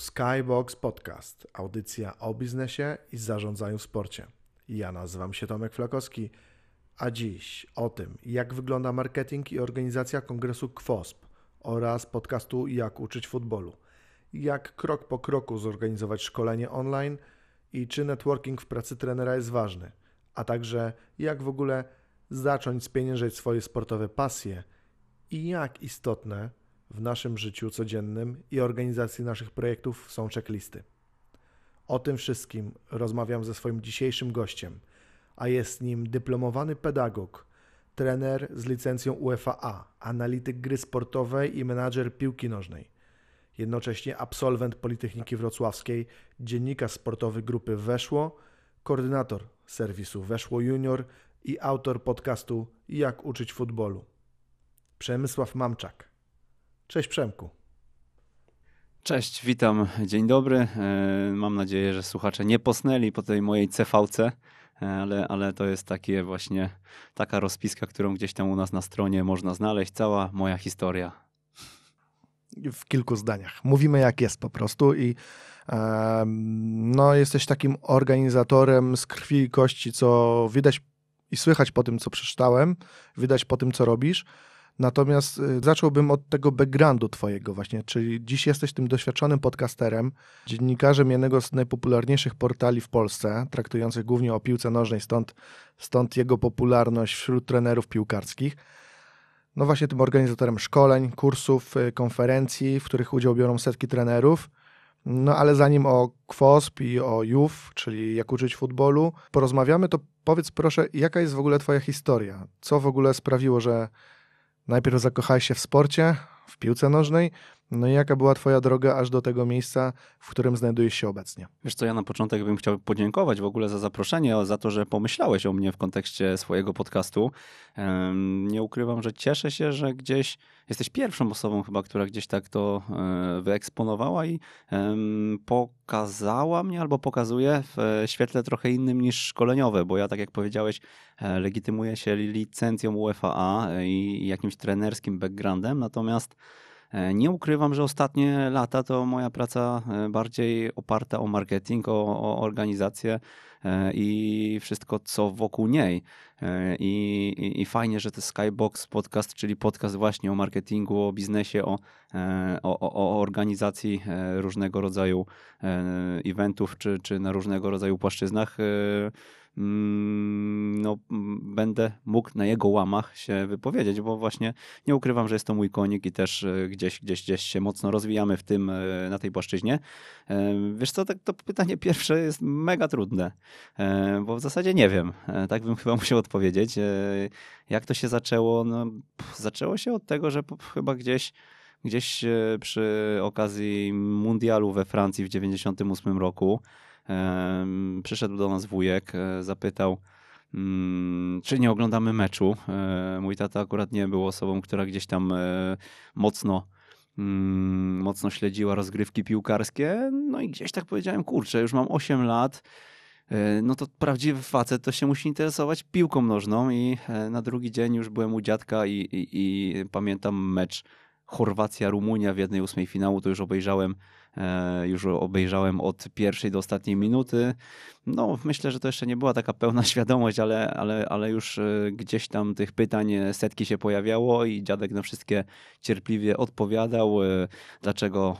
Skybox Podcast, audycja o biznesie i zarządzaniu w sporcie. Ja nazywam się Tomek Flakowski, a dziś o tym, jak wygląda marketing i organizacja kongresu KWOSP oraz podcastu Jak uczyć futbolu, jak krok po kroku zorganizować szkolenie online i czy networking w pracy trenera jest ważny, a także jak w ogóle zacząć spieniężać swoje sportowe pasje i jak istotne w naszym życiu codziennym i organizacji naszych projektów są checklisty. O tym wszystkim rozmawiam ze swoim dzisiejszym gościem, a jest nim dyplomowany pedagog, trener z licencją UEFA, analityk gry sportowej i menadżer piłki nożnej. Jednocześnie absolwent Politechniki Wrocławskiej, dziennikarz sportowy grupy Weszło, koordynator serwisu Weszło Junior i autor podcastu Jak uczyć futbolu. Przemysław Mamczak. Cześć Przemku. Cześć, witam, dzień dobry. E, mam nadzieję, że słuchacze nie posnęli po tej mojej CVC, e, ale, ale to jest takie właśnie taka rozpiska, którą gdzieś tam u nas na stronie można znaleźć. Cała moja historia. W kilku zdaniach. Mówimy jak jest po prostu i no, jesteś takim organizatorem z krwi i kości, co widać i słychać po tym, co przeczytałem, widać po tym, co robisz. Natomiast y, zacząłbym od tego backgroundu twojego właśnie, czyli dziś jesteś tym doświadczonym podcasterem, dziennikarzem jednego z najpopularniejszych portali w Polsce, traktujących głównie o piłce nożnej, stąd, stąd jego popularność wśród trenerów piłkarskich. No właśnie tym organizatorem szkoleń, kursów, y, konferencji, w których udział biorą setki trenerów. No ale zanim o KWOSP i o JUF, czyli jak uczyć futbolu, porozmawiamy, to powiedz proszę, jaka jest w ogóle twoja historia? Co w ogóle sprawiło, że najpierw zakochałeś się w sporcie, w piłce nożnej, no i jaka była twoja droga aż do tego miejsca, w którym znajdujesz się obecnie? Wiesz co, ja na początek bym chciał podziękować w ogóle za zaproszenie, za to, że pomyślałeś o mnie w kontekście swojego podcastu. Nie ukrywam, że cieszę się, że gdzieś jesteś pierwszą osobą chyba, która gdzieś tak to e, wyeksponowała i pokazała mnie albo pokazuje w świetle trochę innym niż szkoleniowe, bo ja tak jak powiedziałeś, e, legitymuję się licencją UEFA i jakimś trenerskim backgroundem, natomiast E, nie ukrywam, że ostatnie lata to moja praca e, bardziej oparta o marketing, o, o organizację e, i wszystko, co wokół niej. I, i, I, fajnie, że to Skybox podcast, czyli podcast właśnie o marketingu, o biznesie, o, o, o organizacji różnego rodzaju eventów, czy, czy na różnego rodzaju płaszczyznach no, będę mógł na jego łamach się wypowiedzieć, bo właśnie nie ukrywam, że jest to mój konik i też e, gdzieś, gdzieś, gdzieś się mocno rozwijamy w tym, e, na tej płaszczyźnie. E, wiesz co, tak, to pytanie pierwsze jest mega trudne, bo w zasadzie nie wiem. Tak bym chyba musiał odpowiedzieć. Jak to się zaczęło? No, zaczęło się od tego, że chyba gdzieś gdzieś przy okazji mundialu we Francji w 98 roku Przyszedł do nas wujek, e, zapytał, mm, czy nie oglądamy meczu. E, mój tata akurat nie był osobą, która gdzieś tam e, mocno mm, mocno śledziła rozgrywki piłkarskie. No i gdzieś tak powiedziałem, kurczę, już mam 8 lat, no to prawdziwy facet to się musi interesować piłką nożną i na drugi dzień już byłem u dziadka i, i, i pamiętam mecz Chorwacja-Rumunia w jednej ósmej finału, to już obejrzałem już obejrzałem od pierwszej do ostatniej minuty. No, myślę, że to jeszcze nie była taka pełna świadomość, ale, ale, ale już e, gdzieś tam tych pytań setki się pojawiało i dziadek na wszystkie cierpliwie odpowiadał, e, dlaczego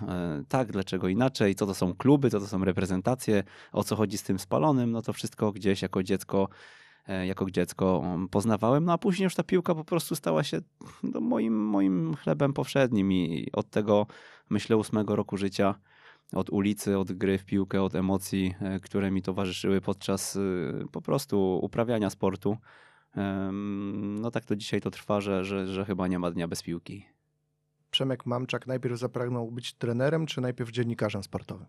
tak, dlaczego inaczej, co to są kluby, co to są reprezentacje, o co chodzi z tym spalonym, no to wszystko gdzieś jako dziecko jako dziecko poznawałem, no a później już ta piłka po prostu stała się no, moim, moim chlebem powszednim i od tego myślę, ósmego roku życia, od ulicy, od gry w piłkę, od emocji, e, które mi towarzyszyły podczas e, po prostu uprawiania sportu. No tak to dzisiaj to trwa, że, że, że chyba nie ma dnia bez piłki. Przemek Mamczak najpierw zapragnął być trenerem, czy najpierw dziennikarzem sportowym?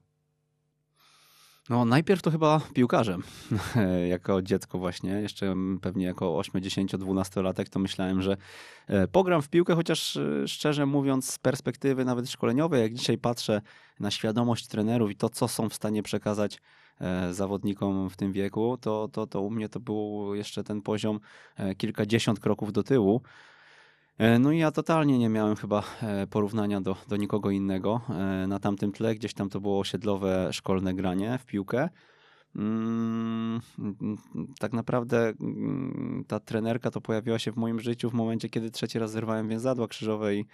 No, najpierw to chyba piłkarzem. jako dziecko właśnie, jeszcze pewnie jako 8, 10, 12 latek, to myślałem, że e, pogram w piłkę, chociaż e, szczerze mówiąc z perspektywy nawet szkoleniowej, jak dzisiaj patrzę na świadomość trenerów i to, co są w stanie przekazać e, zawodnikom w tym wieku, to, to, to u mnie to był jeszcze ten poziom kilkadziesiąt kroków do tyłu. E, no i ja totalnie nie miałem chyba e, porównania do, do nikogo innego. E, na tamtym tle gdzieś tam to było osiedlowe szkolne granie w piłkę. Mm, tak naprawdę mm, ta trenerka to pojawiła się w moim życiu w momencie, kiedy trzeci raz zerwałem więzadła krzyżowe i,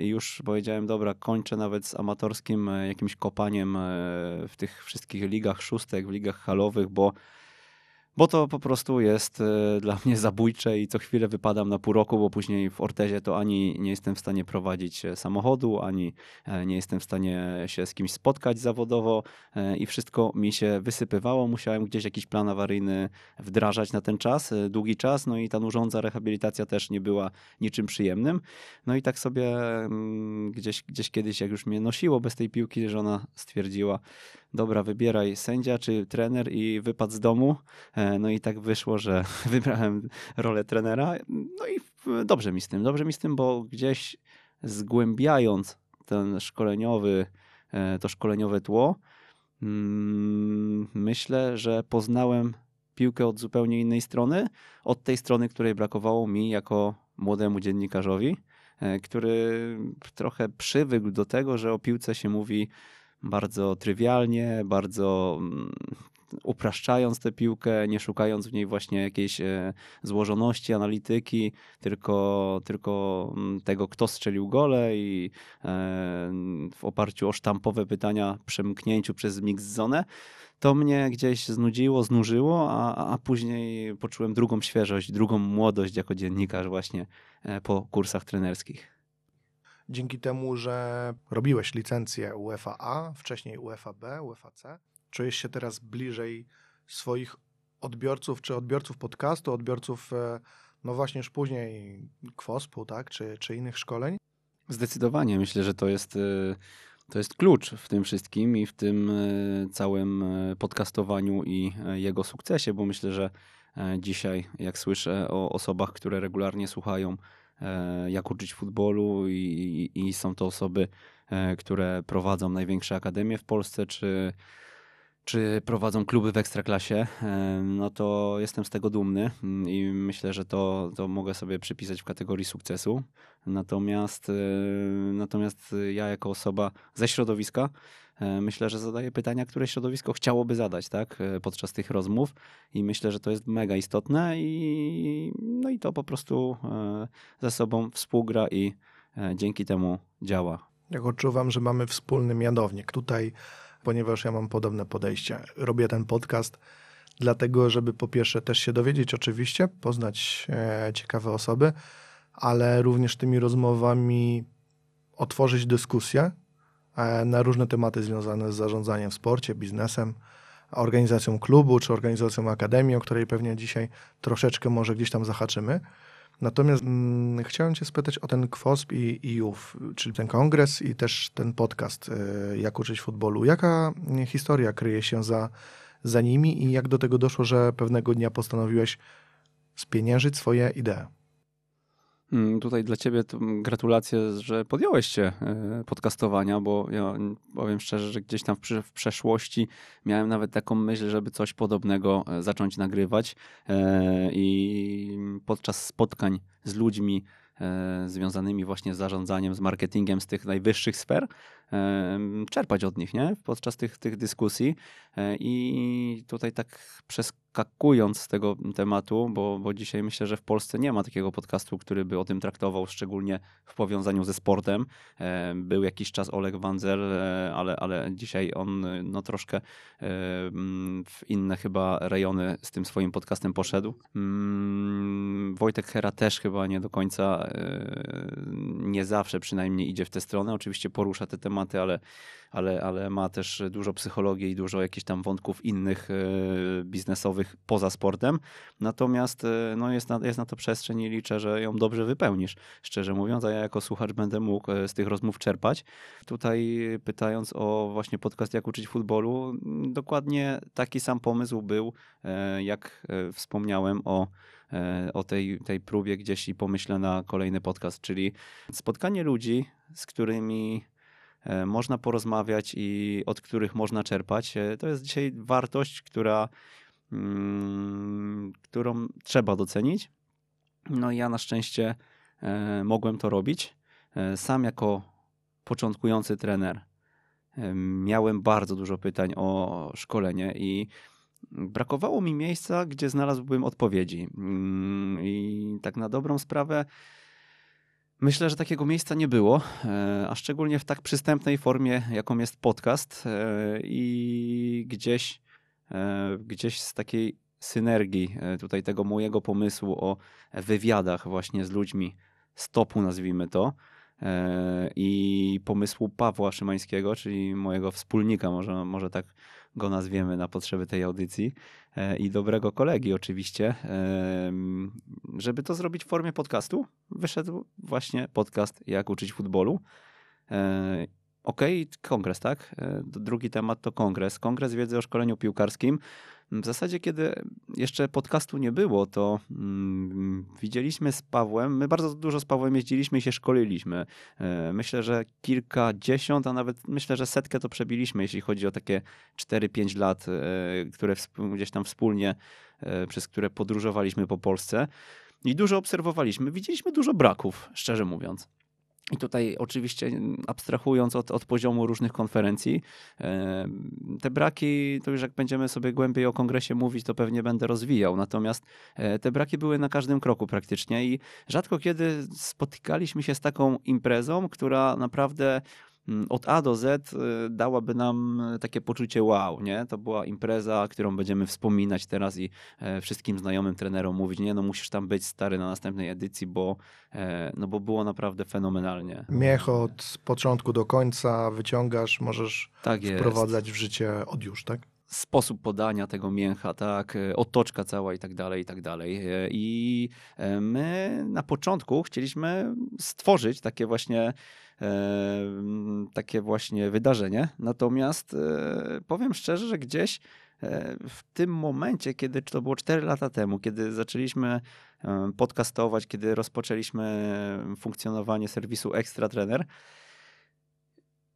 i już powiedziałem, dobra, kończę nawet z amatorskim jakimś kopaniem w tych wszystkich ligach szóstek, w ligach halowych, bo bo to po prostu jest e, dla mnie zabójcze i co chwilę wypadam na pół roku, bo później w Ortezie to ani nie jestem w stanie prowadzić e, samochodu, ani e, nie jestem w stanie się z kimś spotkać zawodowo i wszystko mi się wysypywało. Musiałem gdzieś jakiś plan awaryjny wdrażać na ten czas, długi czas, no i ta nużąca rehabilitacja też nie była niczym przyjemnym. No i tak sobie mm, gdzieś, gdzieś kiedyś, jak już mnie nosiło bez tej piłki, żona stwierdziła, dobra, wybieraj sędzia czy trener i wypad z domu. E, no i tak wyszło, że wybrałem rolę trenera. No i dobrze mi z tym, dobrze mi z tym, bo gdzieś zgłębiając ten szkoleniowy, e, to szkoleniowe tło, mm, myślę, że poznałem piłkę od zupełnie innej strony, od tej strony, której brakowało mi jako młodemu dziennikarzowi, e, który trochę przywykł do tego, że o piłce się mówi bardzo trywialnie, bardzo mm, upraszczając tę piłkę, nie szukając w niej właśnie jakiejś e, złożoności, analityki, tylko, tylko mm, tego, kto strzelił gole i e, w oparciu o sztampowe pytania przemknięciu przez mix zonę, to mnie gdzieś znudziło, znużyło, a, a później poczułem drugą świeżość, drugą młodość jako dziennikarz właśnie e, po kursach trenerskich dzięki temu, że robiłeś licencję UEFA A, wcześniej UEFA B, UEFA C, czujesz się teraz bliżej swoich odbiorców, czy odbiorców podcastu, odbiorców, e, no właśnie już później KWOSP-u, tak, czy, czy innych szkoleń? Zdecydowanie. Myślę, że to jest, e, to jest klucz w tym wszystkim i w tym e, całym podcastowaniu i jego sukcesie, bo myślę, że dzisiaj, jak słyszę o osobach, które regularnie słuchają jak uczyć futbolu i, i, są to osoby, e, które prowadzą największe akademie w Polsce, czy, czy prowadzą kluby w ekstraklasie, e, no to jestem z tego dumny mm, i myślę, że to, to mogę sobie przypisać w kategorii sukcesu. Natomiast, natomiast ja jako osoba ze środowiska E, myślę, że zadaje pytania, które środowisko chciałoby zadać tak, e, podczas tych rozmów i myślę, że to jest mega istotne i, no i to po prostu e, ze sobą współgra i dzięki temu działa. Jak odczuwam, że mamy wspólny mianownik tutaj, ponieważ ja mam podobne podejście. Robię ten podcast dlatego, żeby po pierwsze też się dowiedzieć oczywiście, poznać ciekawe osoby, ale również tymi rozmowami otworzyć dyskusję, E, na różne tematy związane z zarządzaniem w sporcie, biznesem, organizacją klubu czy organizacją akademii, o której pewnie dzisiaj troszeczkę może gdzieś tam zahaczymy. Natomiast mm, chciałem Cię spytać o ten KWOSP i, i JUF, czyli ten kongres i też ten podcast y, Jak uczyć futbolu. Jaka historia kryje się za, za nimi i jak do tego doszło, że pewnego dnia postanowiłeś spieniężyć swoje idee? Mm, tutaj dla ciebie gratulacje, że podjąłeś się e, podcastowania, bo ja powiem szczerze, że gdzieś tam w, przeszłości miałem nawet taką myśl, żeby coś podobnego e, zacząć nagrywać e, i podczas spotkań z ludźmi związanymi właśnie z zarządzaniem, z marketingiem z tych najwyższych sfer, czerpać od nich, nie? Podczas tych, tych dyskusji i tutaj tak przez skakując z tego tematu, bo, bo dzisiaj myślę, że w Polsce nie ma takiego podcastu, który by o tym traktował, szczególnie w powiązaniu ze sportem. E, był jakiś czas Oleg Wanzel, e, ale, ale dzisiaj on no, troszkę e, w inne chyba rejony z tym swoim podcastem poszedł. Mm, Wojtek Hera też chyba nie do końca, nie zawsze przynajmniej idzie w tę stronę. Oczywiście porusza te tematy, ale ale, ale ma też dużo psychologii i dużo jakichś tam wątków innych e, biznesowych poza sportem. Natomiast e, no jest, na, jest na to przestrzeń i liczę, że ją dobrze wypełnisz, szczerze mówiąc, a ja jako słuchacz będę mógł e, z tych rozmów czerpać. Tutaj pytając o właśnie podcast Jak uczyć futbolu, dokładnie taki sam pomysł był, jak wspomniałem o o tej, tej próbie gdzieś i pomyślę na kolejny podcast, czyli spotkanie ludzi, z którymi można porozmawiać i od których można czerpać. E, to jest dzisiaj wartość, która, mm, którą trzeba docenić. No i ja na szczęście mogłem to robić. Sam jako początkujący trener miałem bardzo dużo pytań o szkolenie i brakowało mi miejsca, gdzie znalazłbym odpowiedzi. Mm, I tak na dobrą sprawę myślę, że takiego miejsca nie było, e, a szczególnie w tak przystępnej formie, jaką jest podcast e, i gdzieś, e, gdzieś z takiej synergii tutaj tego mojego pomysłu o wywiadach właśnie z ludźmi stopu nazwijmy to, i pomysłu Pawła Szymańskiego, czyli mojego wspólnika, może, może tak go nazwiemy na potrzeby tej audycji e, i dobrego kolegi oczywiście, żeby to zrobić w formie podcastu, wyszedł właśnie podcast Jak uczyć futbolu. E, okay, kongres, tak? E, drugi temat to kongres. Kongres wiedzy o szkoleniu piłkarskim. W zasadzie, kiedy jeszcze podcastu nie było, to mm, widzieliśmy z Pawłem, my bardzo dużo z Pawłem jeździliśmy i się szkoliliśmy. E, myślę, że kilkadziesiąt, a nawet myślę, że setkę to przebiliśmy, jeśli chodzi o takie 4-5 lat, e, które gdzieś tam wspólnie, e, przez które podróżowaliśmy po Polsce. I dużo obserwowaliśmy. Widzieliśmy dużo braków, szczerze mówiąc. I tutaj oczywiście abstrahując od, od poziomu różnych konferencji, te braki, to już jak będziemy sobie głębiej o kongresie mówić, to pewnie będę rozwijał. Natomiast e, te braki były na każdym kroku praktycznie i rzadko kiedy spotykaliśmy się z taką imprezą, która naprawdę Mm, od A do Z y, dałaby nam takie poczucie wow, nie? To była impreza, którą będziemy wspominać teraz i e, wszystkim znajomym trenerom mówić, nie no musisz tam być stary na następnej edycji, bo, e, no bo było naprawdę fenomenalnie. Miech od początku do końca wyciągasz, możesz tak wprowadzać w życie od już, tak? sposób podania tego mięcha, tak, e, otoczka cała i tak dalej, i tak dalej. I my na początku chcieliśmy stworzyć takie właśnie takie właśnie wydarzenie. Natomiast e, powiem szczerze, że gdzieś e, w tym momencie, kiedy to było 4 lata temu, kiedy zaczęliśmy podcastować, kiedy rozpoczęliśmy funkcjonowanie serwisu Extra Trainer,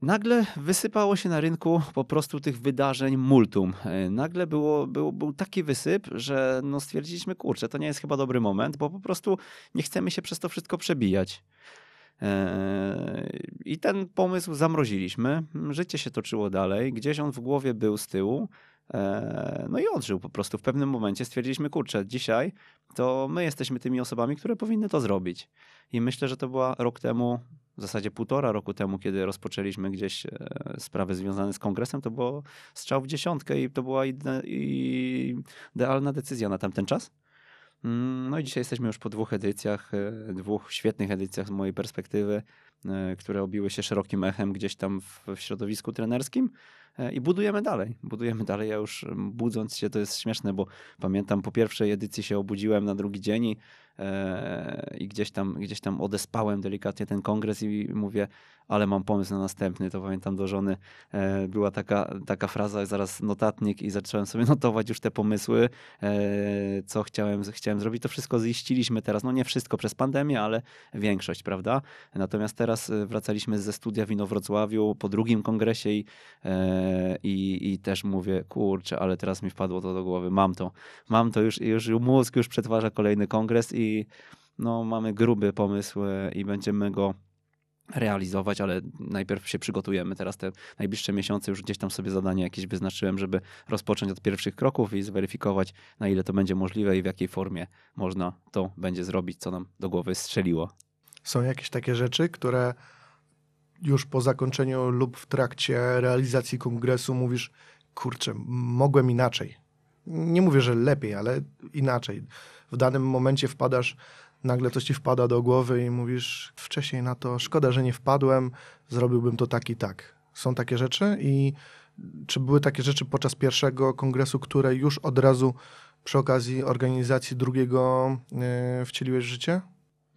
nagle wysypało się na rynku po prostu tych wydarzeń multum. E, nagle było, był taki wysyp, że no stwierdziliśmy, kurczę, to nie jest chyba dobry moment, bo po prostu nie chcemy się przez to wszystko przebijać. I ten pomysł zamroziliśmy. Życie się toczyło dalej. Gdzieś on w głowie był z tyłu. No i odżył po prostu. W pewnym momencie stwierdziliśmy, kurczę, dzisiaj to my jesteśmy tymi osobami, które powinny to zrobić. I myślę, że to była rok temu, w zasadzie półtora roku temu, kiedy rozpoczęliśmy gdzieś e, sprawy związane z kongresem, to było strzał w dziesiątkę i to była idealna decyzja na tamten czas. Mm, no i dzisiaj jesteśmy już po dwóch edycjach, e, dwóch świetnych edycjach z mojej perspektywy, e, które obiły się szerokim echem gdzieś tam w, środowisku trenerskim. E, i budujemy dalej. Budujemy dalej. Ja już budząc się, to jest śmieszne, bo pamiętam po pierwszej edycji się obudziłem na drugi dzień i, i gdzieś, tam, gdzieś tam odespałem delikatnie ten kongres i mówię, ale mam pomysł na następny. To pamiętam do żony e, była taka, taka fraza, zaraz notatnik i zacząłem sobie notować już te pomysły, e, co chciałem, chciałem zrobić. To wszystko ziściliśmy teraz. No nie wszystko przez pandemię, ale większość, prawda? Natomiast teraz e, wracaliśmy ze studia w Inowrocławiu po drugim kongresie i i, i też mówię, kurczę, ale teraz mi wpadło to do głowy, mam to, mam to już, już mózg już przetwarza kolejny kongres i no, mamy gruby pomysł e, i będziemy go realizować, ale najpierw się przygotujemy. Teraz te najbliższe miesiące już gdzieś tam sobie zadanie jakieś wyznaczyłem, żeby rozpocząć od pierwszych kroków i zweryfikować, na ile to będzie możliwe i w jakiej formie można to będzie zrobić, co nam do głowy strzeliło. Są jakieś takie rzeczy, które już po zakończeniu lub w trakcie realizacji kongresu mówisz, kurczę, mogłem inaczej. Nie mówię, że lepiej, ale inaczej. W danym momencie wpadasz, nagle coś ci wpada do głowy i mówisz, wcześniej na to, szkoda, że nie wpadłem, zrobiłbym to tak i tak. Są takie rzeczy i czy były takie rzeczy podczas pierwszego kongresu, które już od razu przy okazji organizacji drugiego yy, wcieliłeś w życie?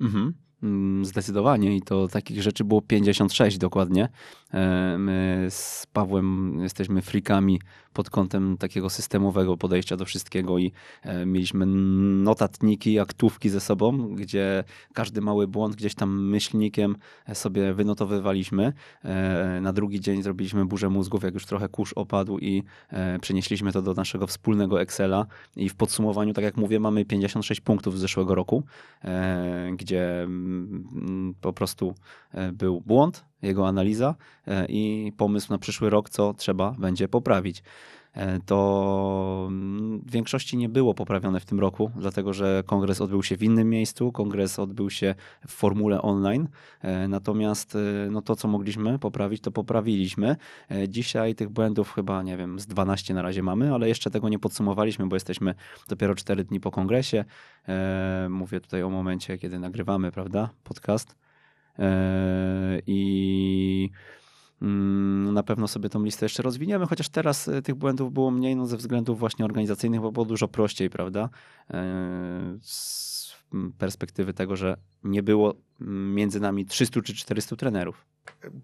Mhm. Mm, zdecydowanie i to takich rzeczy było 56 dokładnie. E, my z Pawłem jesteśmy frikami pod kątem takiego systemowego podejścia do wszystkiego i e, mieliśmy notatniki, aktówki ze sobą, gdzie każdy mały błąd gdzieś tam myślnikiem sobie wynotowywaliśmy. E, na drugi dzień zrobiliśmy burzę mózgów, jak już trochę kurz opadł i przenieśliśmy to do naszego wspólnego Excela i w podsumowaniu, tak jak mówię, mamy 56 punktów z zeszłego roku, gdzie mm, po prostu był błąd, jego analiza i pomysł na przyszły rok, co trzeba będzie poprawić. E, to mm, w większości nie było poprawione w tym roku, dlatego że kongres odbył się w innym miejscu, kongres odbył się w formule online, e, natomiast e, no to, co mogliśmy poprawić, to poprawiliśmy. Dzisiaj tych błędów chyba, nie wiem, z 12 na razie mamy, ale jeszcze tego nie podsumowaliśmy, bo jesteśmy dopiero 4 dni po kongresie. Mówię tutaj o momencie, kiedy nagrywamy, prawda, podcast. I Mm, na pewno sobie tą listę jeszcze rozwiniemy, chociaż teraz e, tych błędów było mniej no, ze względów właśnie organizacyjnych, bo było dużo prościej, prawda? E, z perspektywy tego, że nie było między nami 300 czy 400 trenerów.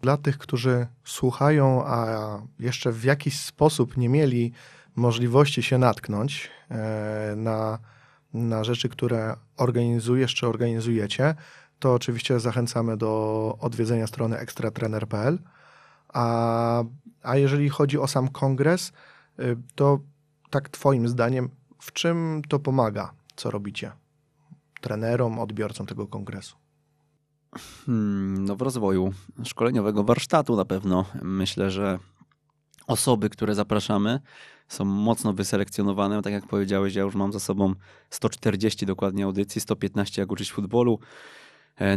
Dla tych, którzy słuchają, a jeszcze w jakiś sposób nie mieli możliwości się natknąć e, na, na rzeczy, które organizujesz czy organizujecie, to oczywiście zachęcamy do odwiedzenia strony ekstratrener.pl a, a jeżeli chodzi o sam kongres, y, to tak Twoim zdaniem, w czym to pomaga, co robicie trenerom, odbiorcom tego kongresu? Hmm, no w rozwoju szkoleniowego warsztatu na pewno. Myślę, że osoby, które zapraszamy, są mocno wyselekcjonowane. Tak jak powiedziałeś, ja już mam za sobą 140 dokładnie audycji, 115 jak uczyć futbolu.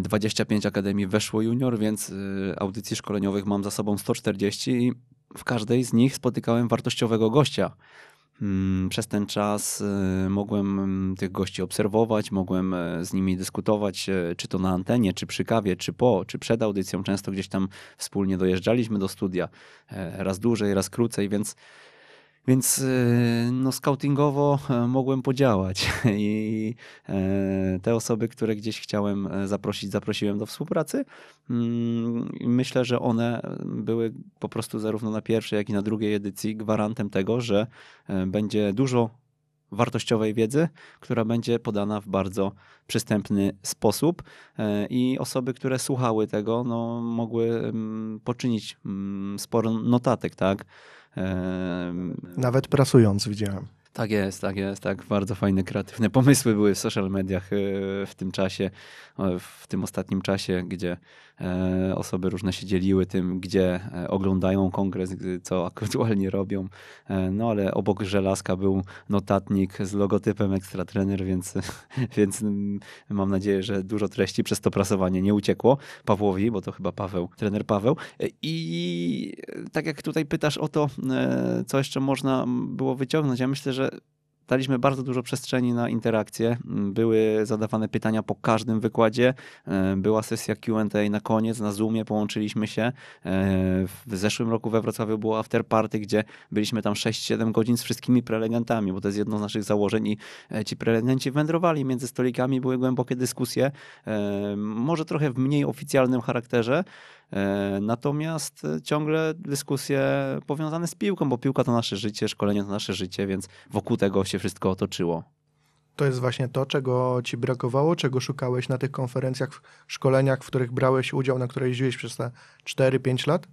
25 akademii weszło junior, więc y, audycji szkoleniowych mam za sobą 140 i w każdej z nich spotykałem wartościowego gościa. Mm, przez ten czas y, mogłem mm, tych gości obserwować, mogłem e, z nimi dyskutować, e, czy to na antenie, czy przy kawie, czy po, czy przed audycją. Często gdzieś tam wspólnie dojeżdżaliśmy do studia, e, raz dłużej, raz krócej, więc więc y, no, scoutingowo e, mogłem podziałać i e, te osoby, które gdzieś chciałem e, zaprosić, zaprosiłem do współpracy. Mm, myślę, że one były po prostu zarówno na pierwszej, jak i na drugiej edycji gwarantem tego, że będzie dużo wartościowej wiedzy, która będzie podana w bardzo przystępny sposób i osoby, które słuchały tego, no, mogły mm, poczynić mm, sporo notatek, tak? Nawet prasując widziałem. Tak jest, tak jest, tak. Bardzo fajne, kreatywne pomysły były w social mediach e, w tym czasie, w tym ostatnim czasie, gdzie osoby różne się dzieliły tym, gdzie e, oglądają kongres, co aktualnie robią. No ale obok żelazka był notatnik z logotypem Extra Trainer, więc, więc mam nadzieję, że dużo treści przez to prasowanie nie uciekło Pawłowi, bo to chyba Paweł, trener Paweł. I tak jak tutaj pytasz o to, co jeszcze można było wyciągnąć, ja myślę, że daliśmy bardzo dużo przestrzeni na interakcje. Były zadawane pytania po każdym wykładzie. E, była sesja QA na koniec, na Zoomie połączyliśmy się. E, w zeszłym roku we Wrocławiu było after party, gdzie byliśmy tam 6-7 godzin z wszystkimi prelegentami, bo to jest jedno z naszych założeń i e, ci prelegenci wędrowali między stolikami, były głębokie dyskusje, może trochę w mniej oficjalnym charakterze, natomiast e, ciągle dyskusje powiązane z piłką, bo piłka to nasze życie, szkolenie to nasze życie, więc wokół tego się wszystko otoczyło. To jest właśnie to, czego ci brakowało, czego szukałeś na tych konferencjach, szkoleniach, w których brałeś udział, na które jeździłeś przez te 4-5 lat?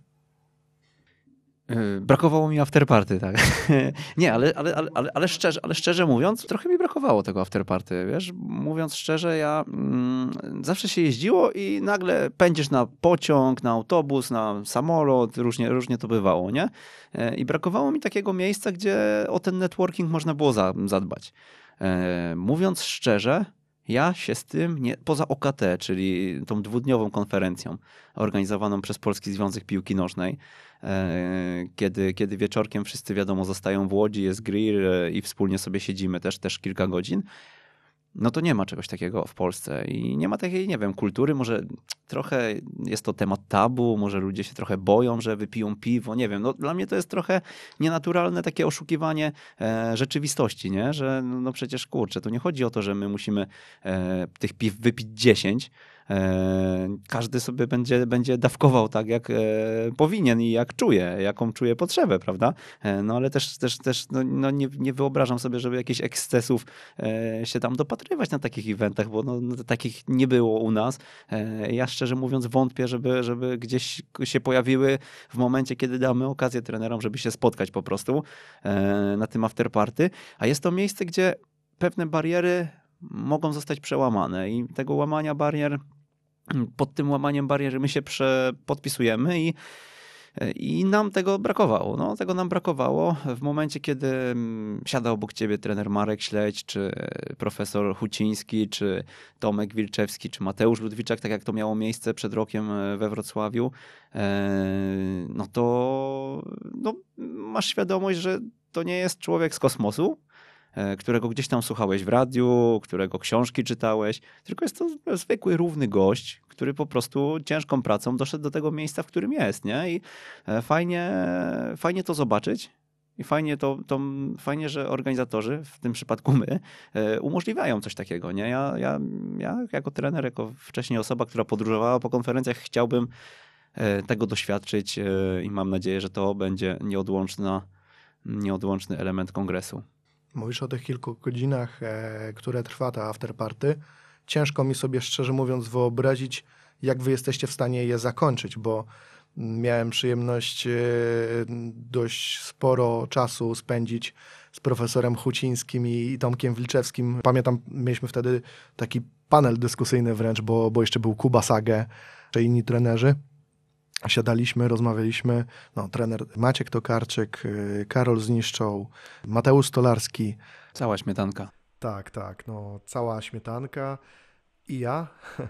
Yy, brakowało mi afterparty, tak. Nie, ale, ale, ale, ale, szczerze, ale szczerze mówiąc, trochę mi brakowało tego afterparty, wiesz. Mówiąc szczerze, ja mm, zawsze się jeździło i nagle pędzisz na pociąg, na autobus, na samolot, różnie, różnie to bywało, nie? Yy, I brakowało mi takiego miejsca, gdzie o ten networking można było za, zadbać. Yy, mówiąc szczerze, ja się z tym, nie, poza OKT, czyli tą dwudniową konferencją organizowaną przez Polski Związek Piłki Nożnej, e, kiedy, kiedy wieczorkiem wszyscy wiadomo zostają w Łodzi, jest grill e, i wspólnie sobie siedzimy też, też kilka godzin no to nie ma czegoś takiego w Polsce i nie ma takiej, nie wiem, kultury, może trochę jest to temat tabu, może ludzie się trochę boją, że wypiją piwo, nie wiem, no dla mnie to jest trochę nienaturalne takie oszukiwanie e, rzeczywistości, nie, że no, no przecież kurczę, to nie chodzi o to, że my musimy e, tych piw wypić 10, E, każdy sobie będzie, będzie dawkował tak, jak e, powinien i jak czuje, jaką czuje potrzebę, prawda? E, no ale też, też, też no, no nie, nie wyobrażam sobie, żeby jakichś ekscesów się tam dopatrywać na takich eventach, bo no, no, takich nie było u nas. Ja szczerze mówiąc wątpię, żeby, żeby gdzieś się pojawiły w momencie, kiedy damy okazję trenerom, żeby się spotkać po prostu na tym afterparty. A jest to miejsce, gdzie pewne bariery mogą zostać przełamane i tego łamania barier pod tym łamaniem bariery my się podpisujemy i i nam tego brakowało. No, tego nam brakowało w momencie, kiedy mm, siada obok ciebie trener Marek Śledź, czy profesor Huciński, czy Tomek Wilczewski, czy Mateusz Ludwiczak, tak jak to miało miejsce przed rokiem e, we Wrocławiu, e, no to no, masz świadomość, że to nie jest człowiek z kosmosu, którego gdzieś tam słuchałeś w radiu, którego książki czytałeś, tylko jest to zwykły, równy gość, który po prostu ciężką pracą doszedł do tego miejsca, w którym jest, nie? I e, fajnie, fajnie to zobaczyć. I fajnie, to, to, fajnie, że organizatorzy, w tym przypadku my, e, umożliwiają coś takiego. Nie? Ja, ja, ja jako trener, jako wcześniej osoba, która podróżowała po konferencjach, chciałbym tego doświadczyć i mam nadzieję, że to będzie nieodłączna, nieodłączny element kongresu. Mówisz o tych kilku godzinach, e, które trwa ta afterparty. Ciężko mi sobie szczerze mówiąc wyobrazić, jak wy jesteście w stanie je zakończyć, bo miałem przyjemność e, dość sporo czasu spędzić z profesorem Hucińskim i Tomkiem Wilczewskim. Pamiętam, mieliśmy wtedy taki panel dyskusyjny wręcz, bo, bo jeszcze był Kuba Sage, czy inni trenerzy siadaliśmy, rozmawialiśmy, no, trener Maciek Tokarczyk, y, Karol Zniszczą, Mateusz Stolarski. Cała śmietanka. Tak, tak, no, cała śmietanka i ja.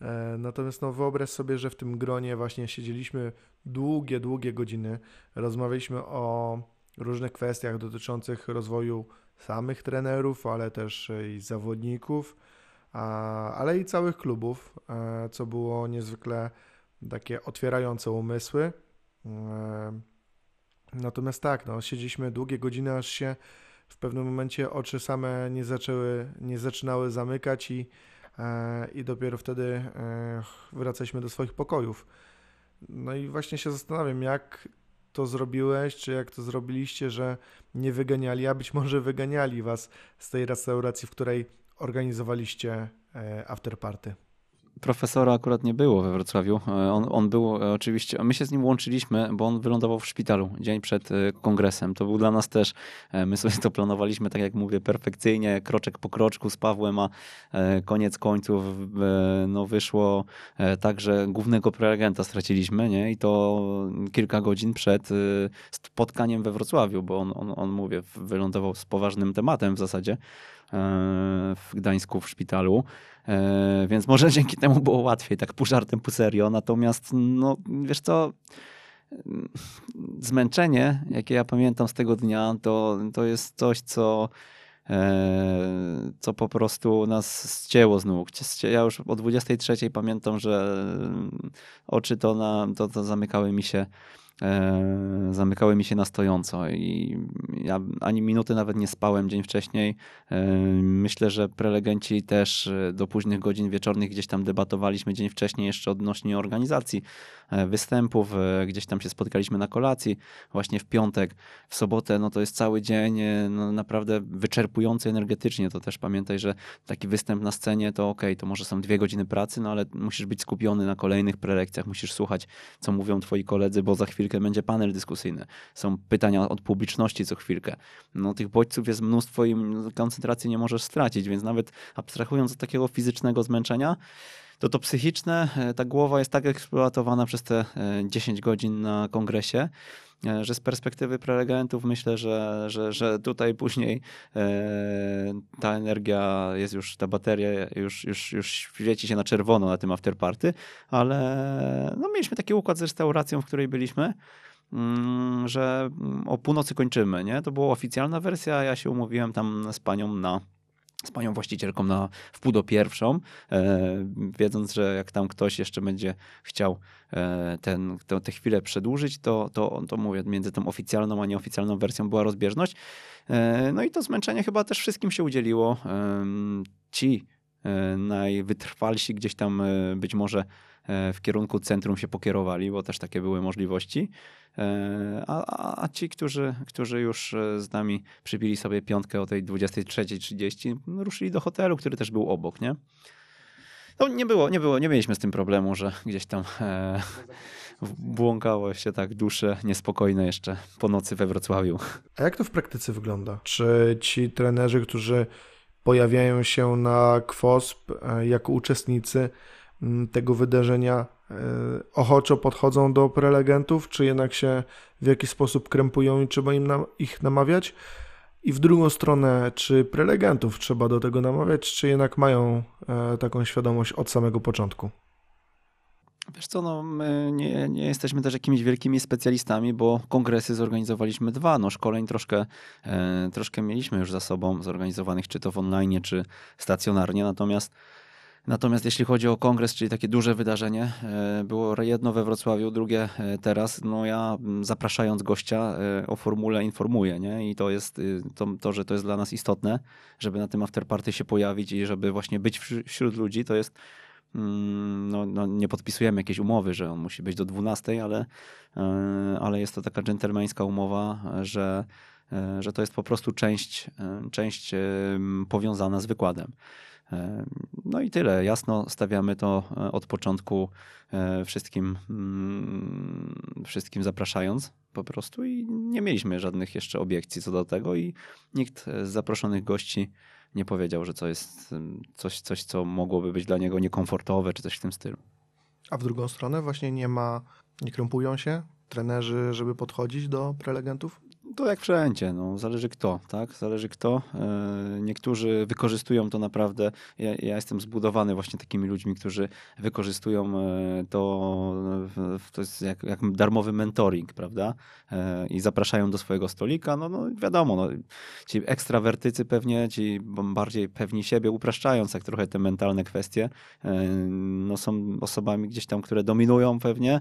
E, natomiast no, wyobraź sobie, że w tym gronie właśnie siedzieliśmy długie, długie godziny, rozmawialiśmy o różnych kwestiach dotyczących rozwoju samych trenerów, ale też i zawodników, ale i całych klubów, e, co było niezwykle takie otwierające umysły. Natomiast tak, no, siedzieliśmy długie godziny, aż się w pewnym momencie oczy same nie zaczęły, nie zaczynały zamykać i, e, i dopiero wtedy e, wracaliśmy do swoich pokojów. No i właśnie się zastanawiam, jak to zrobiłeś, czy jak to zrobiliście, że nie wyganiali, a być może wyganiali was z tej restauracji, w której organizowaliście e, afterparty profesora akurat nie było we Wrocławiu. E, on, on był e, oczywiście, my się z nim łączyliśmy, bo on wylądował w szpitalu dzień przed e, kongresem. To był dla nas też, my sobie to planowaliśmy, tak jak mówię, perfekcyjnie, kroczek po kroczku z Pawłem, a koniec końców no, wyszło tak, że głównego prelegenta straciliśmy nie? i to kilka godzin przed spotkaniem we Wrocławiu, bo on, on, on mówię, wylądował z poważnym tematem w zasadzie w Gdańsku w szpitalu. E, więc może dzięki temu było łatwiej, tak pół żartem, pół serio. Natomiast, no wiesz co, zmęczenie, jakie ja pamiętam z tego dnia, to, to jest coś, co e, co po prostu nas ścięło z nóg. Ja już o 23 pamiętam, że oczy to, na, to, to zamykały mi się E, zamykały mi się na stojąco i ja ani minuty nawet nie spałem dzień wcześniej. E, myślę, że prelegenci też e, do późnych godzin wieczornych gdzieś tam debatowaliśmy dzień wcześniej jeszcze odnośnie organizacji występów, gdzieś tam się spotkaliśmy na kolacji właśnie w piątek, w sobotę, no to jest cały dzień no naprawdę wyczerpujący energetycznie, to też pamiętaj, że taki występ na scenie to ok, to może są dwie godziny pracy, no ale musisz być skupiony na kolejnych prelekcjach, musisz słuchać, co mówią twoi koledzy, bo za chwilę chwilkę będzie panel dyskusyjny. Są pytania od publiczności co chwilkę. No, tych bodźców jest mnóstwo i koncentracji nie możesz stracić, więc nawet abstrahując od takiego fizycznego zmęczenia, to to psychiczne, e, ta głowa jest tak eksploatowana przez te 10 e, godzin na kongresie, e, że z perspektywy prelegentów myślę, że, że, że tutaj później ta energia jest już, ta bateria już, już, już świeci się na czerwono na tym afterparty, ale no, mieliśmy taki układ z restauracją, w której byliśmy, mm, że o północy kończymy, nie? To była oficjalna wersja, ja się umówiłem tam z panią na z panią właścicielką na wpół do pierwszą, e, wiedząc, że jak tam ktoś jeszcze będzie chciał e, ten, tę, tę chwilę przedłużyć, to, to, to mówię, między tą oficjalną a nieoficjalną wersją była rozbieżność. E, no i to zmęczenie chyba też wszystkim się udzieliło. E, ci e, najwytrwalsi gdzieś tam e, być może w kierunku centrum się pokierowali, bo też takie były możliwości. E, a, a, a ci, którzy, którzy już e, z nami przybili sobie piątkę o tej 23.30, ruszyli do hotelu, który też był obok, nie? No nie było, nie było, nie mieliśmy z tym problemu, że gdzieś tam e, błąkało się tak dusze niespokojne jeszcze po nocy we Wrocławiu. A jak to w praktyce wygląda? Czy ci trenerzy, którzy pojawiają się na KWOSP e, jako uczestnicy, tego wydarzenia e, ochoczo podchodzą do prelegentów, czy jednak się w jakiś sposób krępują i trzeba im na, ich namawiać? I w drugą stronę, czy prelegentów trzeba do tego namawiać, czy jednak mają e, taką świadomość od samego początku? Wiesz co, no my nie, nie jesteśmy też jakimiś wielkimi specjalistami, bo kongresy zorganizowaliśmy dwa. No szkoleń troszkę, e, troszkę mieliśmy już za sobą zorganizowanych, czy to w online, czy stacjonarnie. Natomiast Natomiast jeśli chodzi o kongres, czyli takie duże wydarzenie, e, było jedno we Wrocławiu, drugie e, teraz, no ja zapraszając gościa e, o formule informuję, nie? I to jest y, to, to, że to jest dla nas istotne, żeby na tym afterparty się pojawić i żeby właśnie być wśród ludzi, to jest mm, no, no, nie podpisujemy jakiejś umowy, że on musi być do 12, ale, ale jest to taka dżentelmeńska umowa, że, że to jest po prostu część, część powiązana z wykładem. No i tyle. Jasno stawiamy to e, od początku e, wszystkim, mm, wszystkim zapraszając po prostu i nie mieliśmy żadnych jeszcze obiekcji co do tego i nikt z zaproszonych gości nie powiedział, że to jest coś, coś, co mogłoby być dla niego niekomfortowe czy coś w tym stylu. A w drugą stronę właśnie nie ma, nie krępują się trenerzy, żeby podchodzić do prelegentów? To jak wszędzie, no, zależy kto, tak? Zależy kto. E, niektórzy wykorzystują to naprawdę. Ja, ja, jestem zbudowany właśnie takimi ludźmi, którzy wykorzystują e, to, to jest jak, jak darmowy mentoring, prawda? E, I zapraszają do swojego stolika. No, no wiadomo, no, ci ekstrawertycy pewnie, ci bardziej pewni siebie, upraszczając jak trochę te mentalne kwestie, no, są osobami gdzieś tam, które dominują pewnie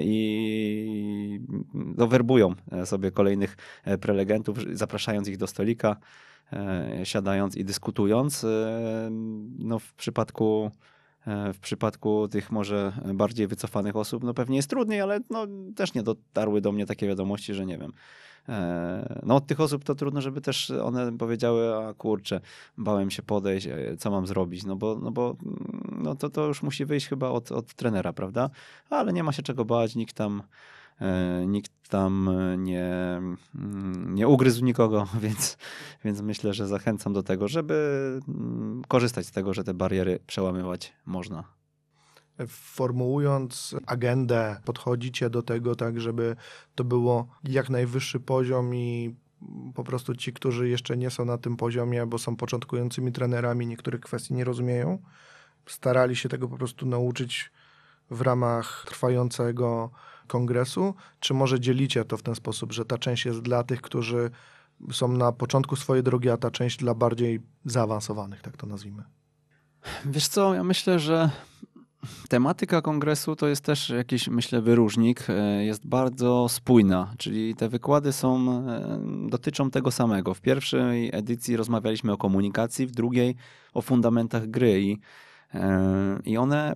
i no, werbują sobie kolejnych E, prelegentów, zapraszając ich do stolika, e, siadając i dyskutując. E, no w przypadku w przypadku tych może bardziej wycofanych osób, no pewnie jest trudniej, ale no też nie dotarły do mnie takie wiadomości, że nie wiem. No od tych osób to trudno, żeby też one powiedziały, a kurczę, bałem się podejść, co mam zrobić, no bo, no bo no to, to już musi wyjść chyba od, od trenera, prawda? Ale nie ma się czego bać, nikt tam nikt tam nie, mm, nie ugryzł nikogo, więc, więc myślę, że zachęcam do tego, żeby mm, korzystać z tego, że te bariery przełamywać można. Formułując agendę, podchodzicie do tego tak, żeby to było jak najwyższy poziom i po prostu ci, którzy jeszcze nie są na tym poziomie, bo są początkującymi trenerami, niektórych kwestii nie rozumieją, starali się tego po prostu nauczyć w ramach trwającego kongresu, czy może dzielicie to w ten sposób, że ta część jest dla tych, którzy są na początku swojej drogi, a ta część dla bardziej zaawansowanych, tak to nazwijmy? Wiesz co, ja myślę, że tematyka kongresu to jest też jakiś, myślę, wyróżnik. E, jest bardzo spójna, czyli te wykłady są, e, dotyczą tego samego. W pierwszej edycji rozmawialiśmy o komunikacji, w drugiej o fundamentach gry i, e, i one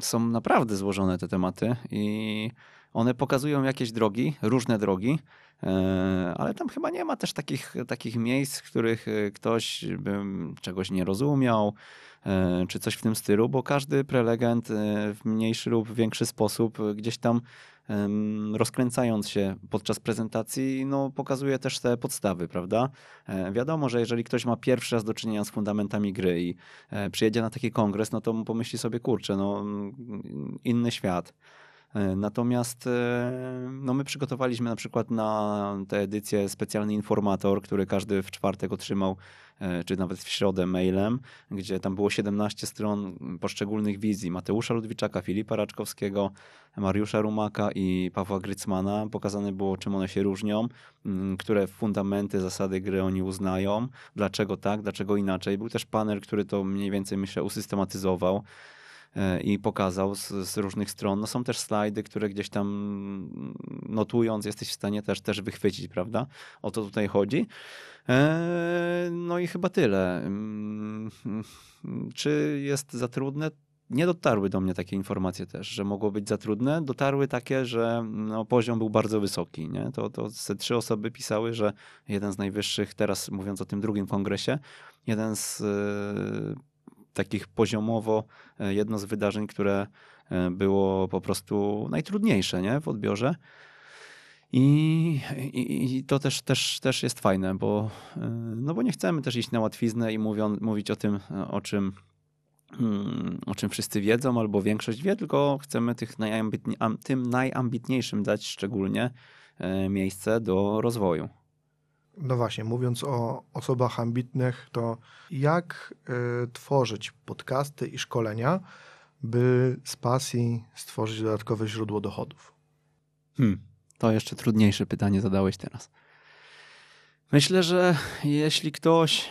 są naprawdę złożone te tematy i one pokazują jakieś drogi, różne drogi, e, ale tam chyba nie ma też takich, takich miejsc, w których e, ktoś by czegoś nie rozumiał, e, czy coś w tym stylu, bo każdy prelegent w mniejszy lub większy sposób gdzieś tam rozkręcając się podczas prezentacji, no, pokazuje też te podstawy, prawda? E, wiadomo, że jeżeli ktoś ma pierwszy raz do czynienia z fundamentami gry i e, przyjedzie na taki kongres, no to pomyśli sobie, kurczę, no, inny świat. E, natomiast no my przygotowaliśmy na przykład na tę edycję specjalny informator, który każdy w czwartek otrzymał E, czy nawet w środę mailem, gdzie tam było 17 stron poszczególnych wizji Mateusza Ludwiczaka, Filipa Raczkowskiego, Mariusza Rumaka i Pawła Grycmana. Pokazane było, czym one się różnią, które fundamenty, zasady gry oni uznają, dlaczego tak, dlaczego inaczej. Był też panel, który to mniej więcej, myślę, usystematyzował e, i pokazał z, z, różnych stron. No są też slajdy, które gdzieś tam notując jesteś w stanie też, też wychwycić, prawda? O to tutaj chodzi. E, no i chyba tyle. Mm, czy jest za trudne? Nie dotarły do mnie takie informacje też, że mogło być za trudne. Dotarły takie, że no, poziom był bardzo wysoki. Nie? To, to te trzy osoby pisały, że jeden z najwyższych, teraz mówiąc o tym drugim kongresie, jeden z e, takich poziomowo, e, jedno z wydarzeń, które było po prostu najtrudniejsze nie? w odbiorze. I, i, I, to też, też, też jest fajne, bo, y, no bo nie chcemy też iść na łatwiznę i mówią, mówić o tym, o czym mm, o czym wszyscy wiedzą albo większość wie, tylko chcemy tych najambitni tym najambitniejszym dać szczególnie e, miejsce do rozwoju. No właśnie, mówiąc o osobach ambitnych, to jak y, tworzyć podcasty i szkolenia, by z pasji stworzyć dodatkowe źródło dochodów? Hmm, to jeszcze trudniejsze pytanie zadałeś teraz. Myślę, że jeśli ktoś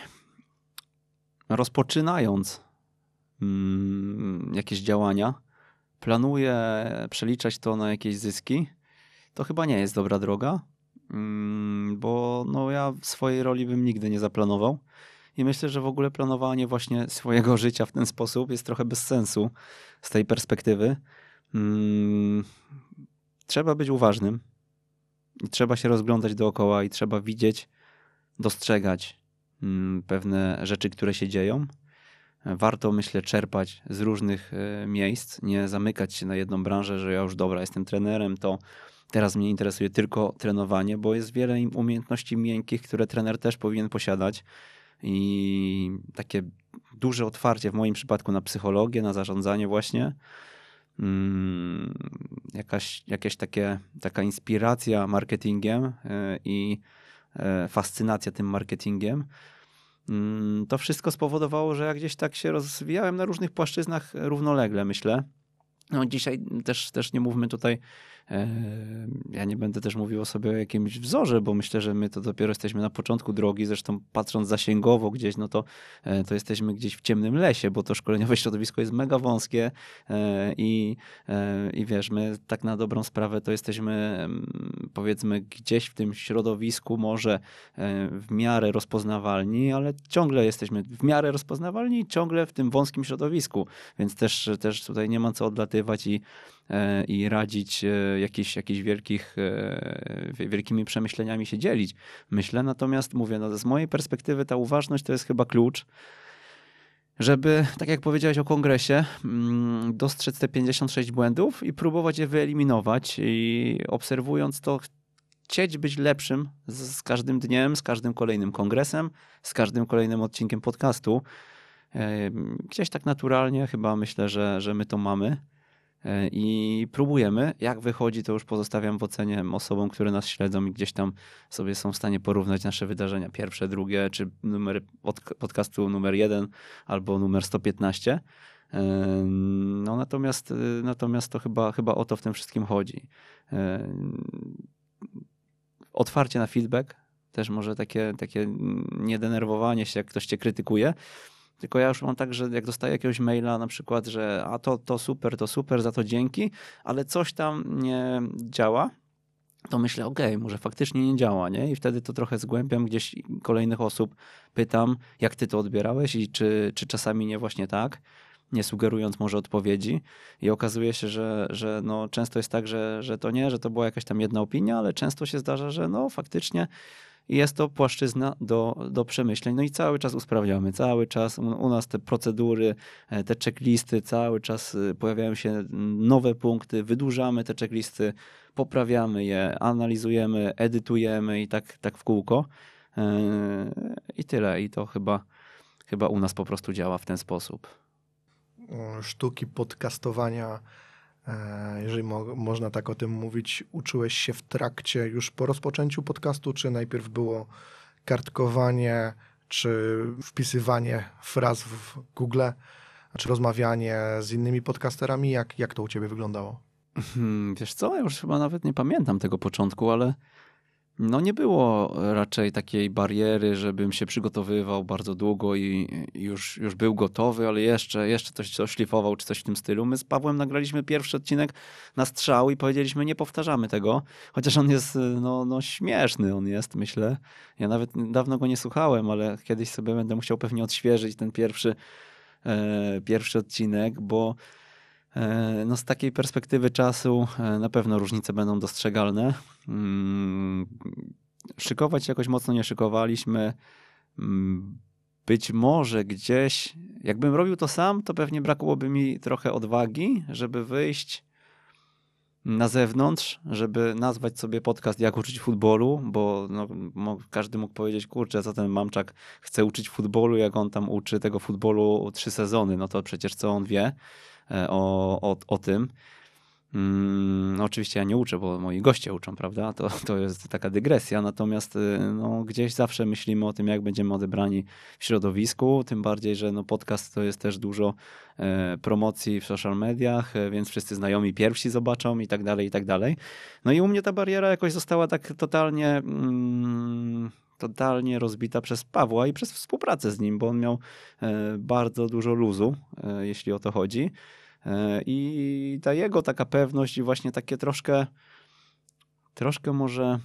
rozpoczynając mm, jakieś działania, planuje przeliczać to na jakieś zyski, to chyba nie jest dobra droga, bo no, ja swojej roli bym nigdy nie zaplanował. I myślę, że w ogóle planowanie właśnie swojego życia w ten sposób jest trochę bez sensu z tej perspektywy. Mm, trzeba być uważnym i trzeba się rozglądać dookoła i trzeba widzieć, dostrzegać mm, pewne rzeczy, które się dzieją. Warto, myślę, czerpać z różnych e, miejsc, nie zamykać się na jedną branżę, że ja już dobra, jestem trenerem, to teraz mnie interesuje tylko trenowanie, bo jest wiele umiejętności miękkich, które trener też powinien posiadać. I takie duże otwarcie w moim przypadku na psychologię, na zarządzanie właśnie. Mm, jakaś, jakaś takie, taka inspiracja marketingiem e, i E, fascynacja tym marketingiem. Mm, to wszystko spowodowało, że ja gdzieś tak się rozwijałem na różnych płaszczyznach równolegle, myślę. No dzisiaj też, też nie mówmy tutaj ja nie będę też mówił o sobie o jakimś wzorze, bo myślę, że my to dopiero jesteśmy na początku drogi. Zresztą patrząc zasięgowo gdzieś, no to, e, to jesteśmy gdzieś w ciemnym lesie, bo to szkoleniowe środowisko jest mega wąskie e, i, i wiesz, my tak na dobrą sprawę to jesteśmy powiedzmy gdzieś w tym środowisku może w miarę rozpoznawalni, ale ciągle jesteśmy w miarę rozpoznawalni i ciągle w tym wąskim środowisku, więc też, też tutaj nie ma co odlatywać i E, i radzić e, jakiś, jakichś wielkich, e, wielkimi przemyśleniami się dzielić. Myślę, natomiast mówię, no z mojej perspektywy ta uważność to jest chyba klucz, żeby, tak jak powiedziałeś o kongresie, mm, dostrzec te 56 błędów i próbować je wyeliminować i obserwując to, chcieć być lepszym z, z każdym dniem, z każdym kolejnym kongresem, z każdym kolejnym odcinkiem podcastu. Gdzieś tak naturalnie chyba myślę, że, że my to mamy. E, i próbujemy. Jak wychodzi, to już pozostawiam w ocenie osobom, które nas śledzą i gdzieś tam sobie są w stanie porównać nasze wydarzenia pierwsze, drugie, czy numer podcastu numer jeden albo numer 115. E, no natomiast, e, natomiast to chyba, chyba o to w tym wszystkim chodzi. Otwarcie na feedback, też może takie, takie niedenerwowanie się, jak ktoś cię krytykuje, tylko ja już mam tak, że jak dostaję jakiegoś maila na przykład, że a to, to super, to super, za to dzięki, ale coś tam nie działa, to myślę, okej, okay, może faktycznie nie działa, nie? I wtedy to trochę zgłębiam gdzieś kolejnych osób, pytam, jak ty to odbierałeś i czy, czy czasami nie właśnie tak, nie sugerując może odpowiedzi. I okazuje się, że, że no, często jest tak, że, że to nie, że to była jakaś tam jedna opinia, ale często się zdarza, że no faktycznie jest to płaszczyzna do, do przemyśleń. No i cały czas usprawniamy, cały czas u, nas te procedury, e, te checklisty, cały czas e, pojawiają się nowe punkty, wydłużamy te checklisty, poprawiamy je, analizujemy, edytujemy i tak, tak w kółko. E, I tyle. I to chyba, chyba u nas po prostu działa w ten sposób. Sztuki podcastowania jeżeli mo można tak o tym mówić, uczyłeś się w trakcie już po rozpoczęciu podcastu, czy najpierw było kartkowanie, czy wpisywanie fraz w Google, czy rozmawianie z innymi podcasterami? Jak, jak to u ciebie wyglądało? Hmm, wiesz co, ja już chyba nawet nie pamiętam tego początku, ale no nie było raczej takiej bariery, żebym się przygotowywał bardzo długo i już, już był gotowy, ale jeszcze, jeszcze coś, coś czy coś w tym stylu. My z Pawłem nagraliśmy pierwszy odcinek na strzał i powiedzieliśmy, nie powtarzamy tego, chociaż on jest no, no śmieszny, on jest, myślę. Ja nawet dawno go nie słuchałem, ale kiedyś sobie będę musiał pewnie odświeżyć ten pierwszy, e, pierwszy odcinek, bo no z takiej perspektywy czasu e, na pewno różnice będą dostrzegalne. Mm, szykować jakoś mocno nie szykowaliśmy. Mm, być może gdzieś, jakbym robił to sam, to pewnie brakłoby mi trochę odwagi, żeby wyjść na zewnątrz, żeby nazwać sobie podcast Jak uczyć futbolu, bo no, każdy mógł powiedzieć, kurczę, co ten mamczak chce uczyć futbolu, jak on tam uczy tego futbolu trzy sezony, no to przecież co on wie e, o, o, o tym. Mm, oczywiście ja nie uczę, bo moi goście uczą, prawda? To, to jest taka dygresja, natomiast y, no, gdzieś zawsze myślimy o tym, jak będziemy odebrani w środowisku, tym bardziej, że no, podcast to jest też dużo e, promocji w social mediach, e, więc wszyscy znajomi pierwsi zobaczą i tak dalej, i tak dalej. No i u mnie ta bariera jakoś została tak totalnie... Mm, totalnie rozbita przez Pawła i przez współpracę z nim, bo on miał e, bardzo dużo luzu, e, jeśli o to chodzi. E, I ta jego taka pewność i właśnie takie troszkę, troszkę może,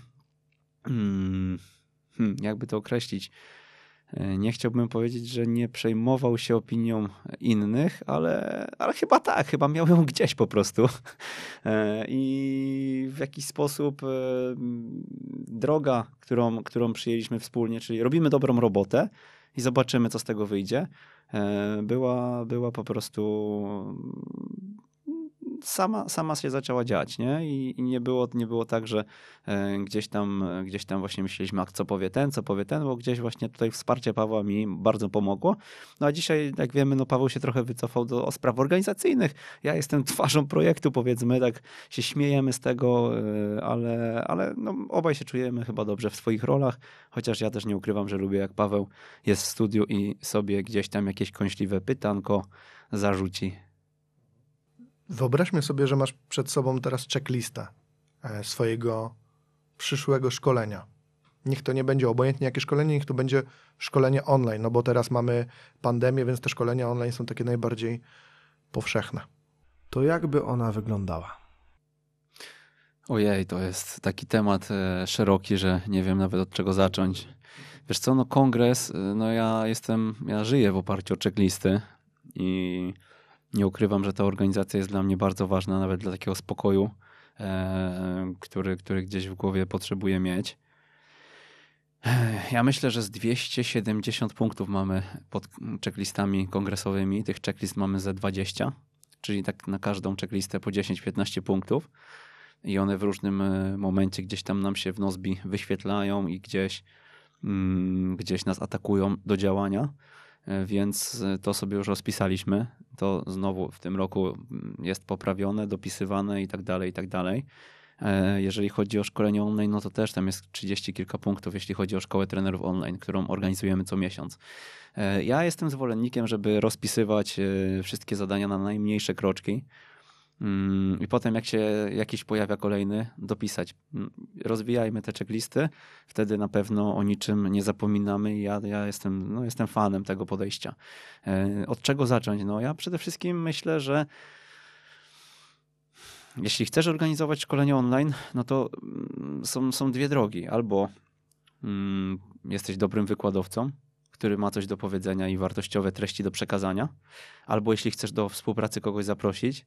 hmm, hmm, jakby to określić, nie chciałbym powiedzieć, że nie przejmował się opinią innych, ale, ale chyba tak, chyba miał ją gdzieś po prostu. E, I w jakiś sposób droga, którą, którą przyjęliśmy wspólnie, czyli robimy dobrą robotę i zobaczymy, co z tego wyjdzie, E, była, była po prostu sama, sama się zaczęła dziać, nie? I, i nie, było, nie było tak, że e, gdzieś, tam, gdzieś tam właśnie myśleliśmy, a co powie ten, co powie ten, bo gdzieś właśnie tutaj wsparcie Pawła mi bardzo pomogło. No a dzisiaj, jak wiemy, no Paweł się trochę wycofał do spraw organizacyjnych. Ja jestem twarzą projektu, powiedzmy, tak się śmiejemy z tego, e, ale, ale no, obaj się czujemy chyba dobrze w swoich rolach, chociaż ja też nie ukrywam, że lubię, jak Paweł jest w studiu i sobie gdzieś tam jakieś kąśliwe pytanko zarzuci. Wyobraźmy sobie, że masz przed sobą teraz checklistę e, swojego przyszłego szkolenia. Niech to nie będzie obojętnie jakie szkolenie, niech to będzie szkolenie online, no bo teraz mamy pandemię, więc te szkolenia online są takie najbardziej powszechne. To jakby ona wyglądała? Ojej, to jest taki temat e, szeroki, że nie wiem nawet od czego zacząć. Wiesz co, no kongres, e, no ja jestem, ja żyję w oparciu o checklisty i nie ukrywam, że ta organizacja jest dla mnie bardzo ważna, nawet dla takiego spokoju, e, który, który gdzieś w głowie potrzebuję mieć. Ja myślę, że z 270 punktów mamy pod checklistami kongresowymi. Tych checklist mamy ze 20, czyli tak na każdą checklistę po 10-15 punktów. I one w różnym e, momencie gdzieś tam nam się w Nozbi wyświetlają i gdzieś, mm, gdzieś nas atakują do działania. E, więc e, to sobie już rozpisaliśmy. To znowu w tym roku mm, jest poprawione, dopisywane i tak dalej, i tak dalej. E, jeżeli chodzi o szkolenie online, no to też tam jest 30 kilka punktów, jeśli chodzi o szkołę trenerów online, którą organizujemy co miesiąc. Ja jestem zwolennikiem, żeby rozpisywać wszystkie zadania na najmniejsze kroczki, I potem, jak się jakiś pojawia kolejny, dopisać. Mm, rozwijajmy te checklisty, wtedy na pewno o niczym nie zapominamy. Ja, ja jestem, no, jestem fanem tego podejścia. E, od czego zacząć? No, ja przede wszystkim myślę, że jeśli chcesz organizować szkolenie online, no to mm, są, są dwie drogi. Albo mm, jesteś dobrym wykładowcą, który ma coś do powiedzenia i wartościowe treści do przekazania, albo jeśli chcesz do współpracy kogoś zaprosić,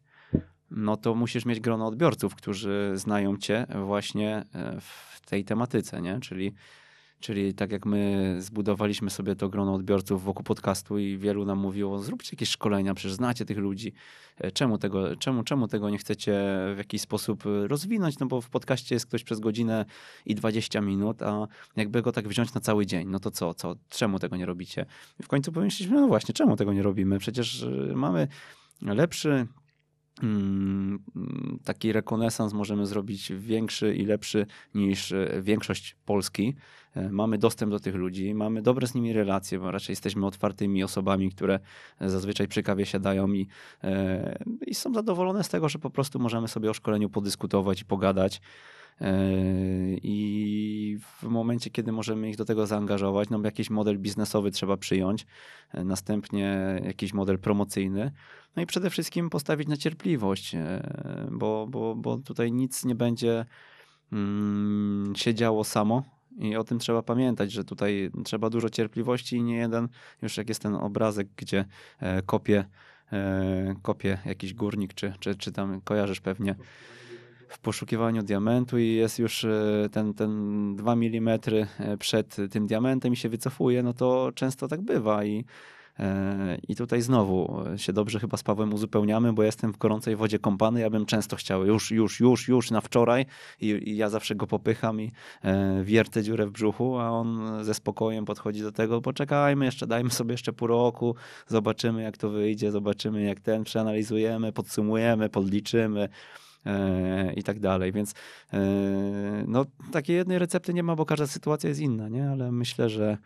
no to musisz mieć grono odbiorców, którzy znają cię właśnie e, w tej tematyce, nie? Czyli, czyli tak jak my zbudowaliśmy sobie to grono odbiorców wokół podcastu i wielu nam mówiło, zróbcie jakieś szkolenia, przecież znacie tych ludzi. E, czemu tego, czemu, czemu tego nie chcecie w jakiś sposób rozwinąć? No bo w podcaście jest ktoś przez godzinę i 20 minut, a jakby go tak wziąć na cały dzień, no to co, co, czemu tego nie robicie? I w końcu pomyśleliśmy, no właśnie, czemu tego nie robimy? Przecież e, mamy lepszy taki rekonesans możemy zrobić większy i lepszy niż e, większość Polski. E, mamy dostęp do tych ludzi, mamy dobre z nimi relacje, bo raczej jesteśmy otwartymi osobami, które zazwyczaj przy kawie siadają i, e, i są zadowolone z tego, że po prostu możemy sobie o szkoleniu podyskutować i pogadać. I w momencie, kiedy możemy ich do tego zaangażować, no jakiś model biznesowy trzeba przyjąć, następnie jakiś model promocyjny, no i przede wszystkim postawić na cierpliwość, bo, bo, bo tutaj nic nie będzie mm, się działo samo. I o tym trzeba pamiętać, że tutaj trzeba dużo cierpliwości i nie jeden, już jak jest ten obrazek, gdzie e, kopie, e, kopie jakiś górnik, czy, czy, czy tam kojarzysz pewnie w poszukiwaniu diamentu i jest już e, ten, ten 2 mm przed tym diamentem i się wycofuje, no to często tak bywa i E, I tutaj znowu się dobrze chyba z Pawłem uzupełniamy, bo jestem w gorącej wodzie kąpany. Ja bym często chciał już, już, już, już na wczoraj i, i ja zawsze go popycham i e, wiertę dziurę w brzuchu, a on ze spokojem podchodzi do tego, poczekajmy jeszcze, dajmy sobie jeszcze pół roku, zobaczymy jak to wyjdzie, zobaczymy jak ten, przeanalizujemy, podsumujemy, podliczymy e, i tak dalej. Więc no, takiej jednej recepty nie ma, bo każda sytuacja jest inna, nie? ale myślę, że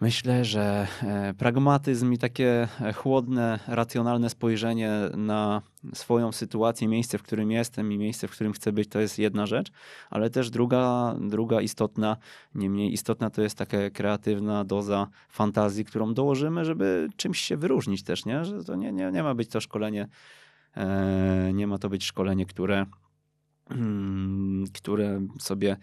Myślę, że e, pragmatyzm i takie e, chłodne, racjonalne spojrzenie na swoją sytuację, miejsce, w którym jestem i miejsce, w którym chcę być, to jest jedna rzecz, ale też druga, druga istotna, nie mniej istotna, to jest taka kreatywna doza fantazji, którą dołożymy, żeby czymś się wyróżnić też, nie? Że to nie, nie, nie ma być to szkolenie, e, nie ma to być szkolenie, które, mm, które sobie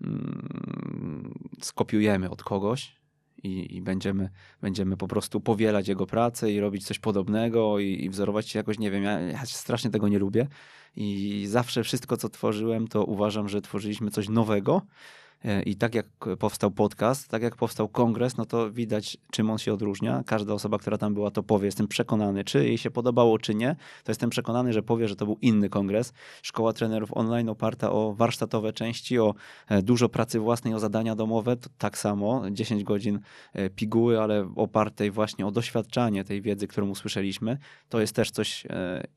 mm, skopiujemy od kogoś, i, i, będziemy, będziemy po prostu powielać jego pracę i robić coś podobnego i, i wzorować się jakoś, nie wiem, ja, ja strasznie tego nie lubię i zawsze wszystko, co tworzyłem, to uważam, że tworzyliśmy coś nowego, E, I tak jak powstał podcast, tak jak powstał kongres, no to widać, czym on się odróżnia. Każda osoba, która tam była, to powie, jestem przekonany, czy jej się podobało, czy nie, to jestem przekonany, że powie, że to był inny kongres. Szkoła trenerów online oparta o warsztatowe części, o e, dużo pracy własnej, o zadania domowe, to tak samo, 10 godzin e, piguły, ale opartej właśnie o doświadczanie tej wiedzy, którą usłyszeliśmy. To jest też coś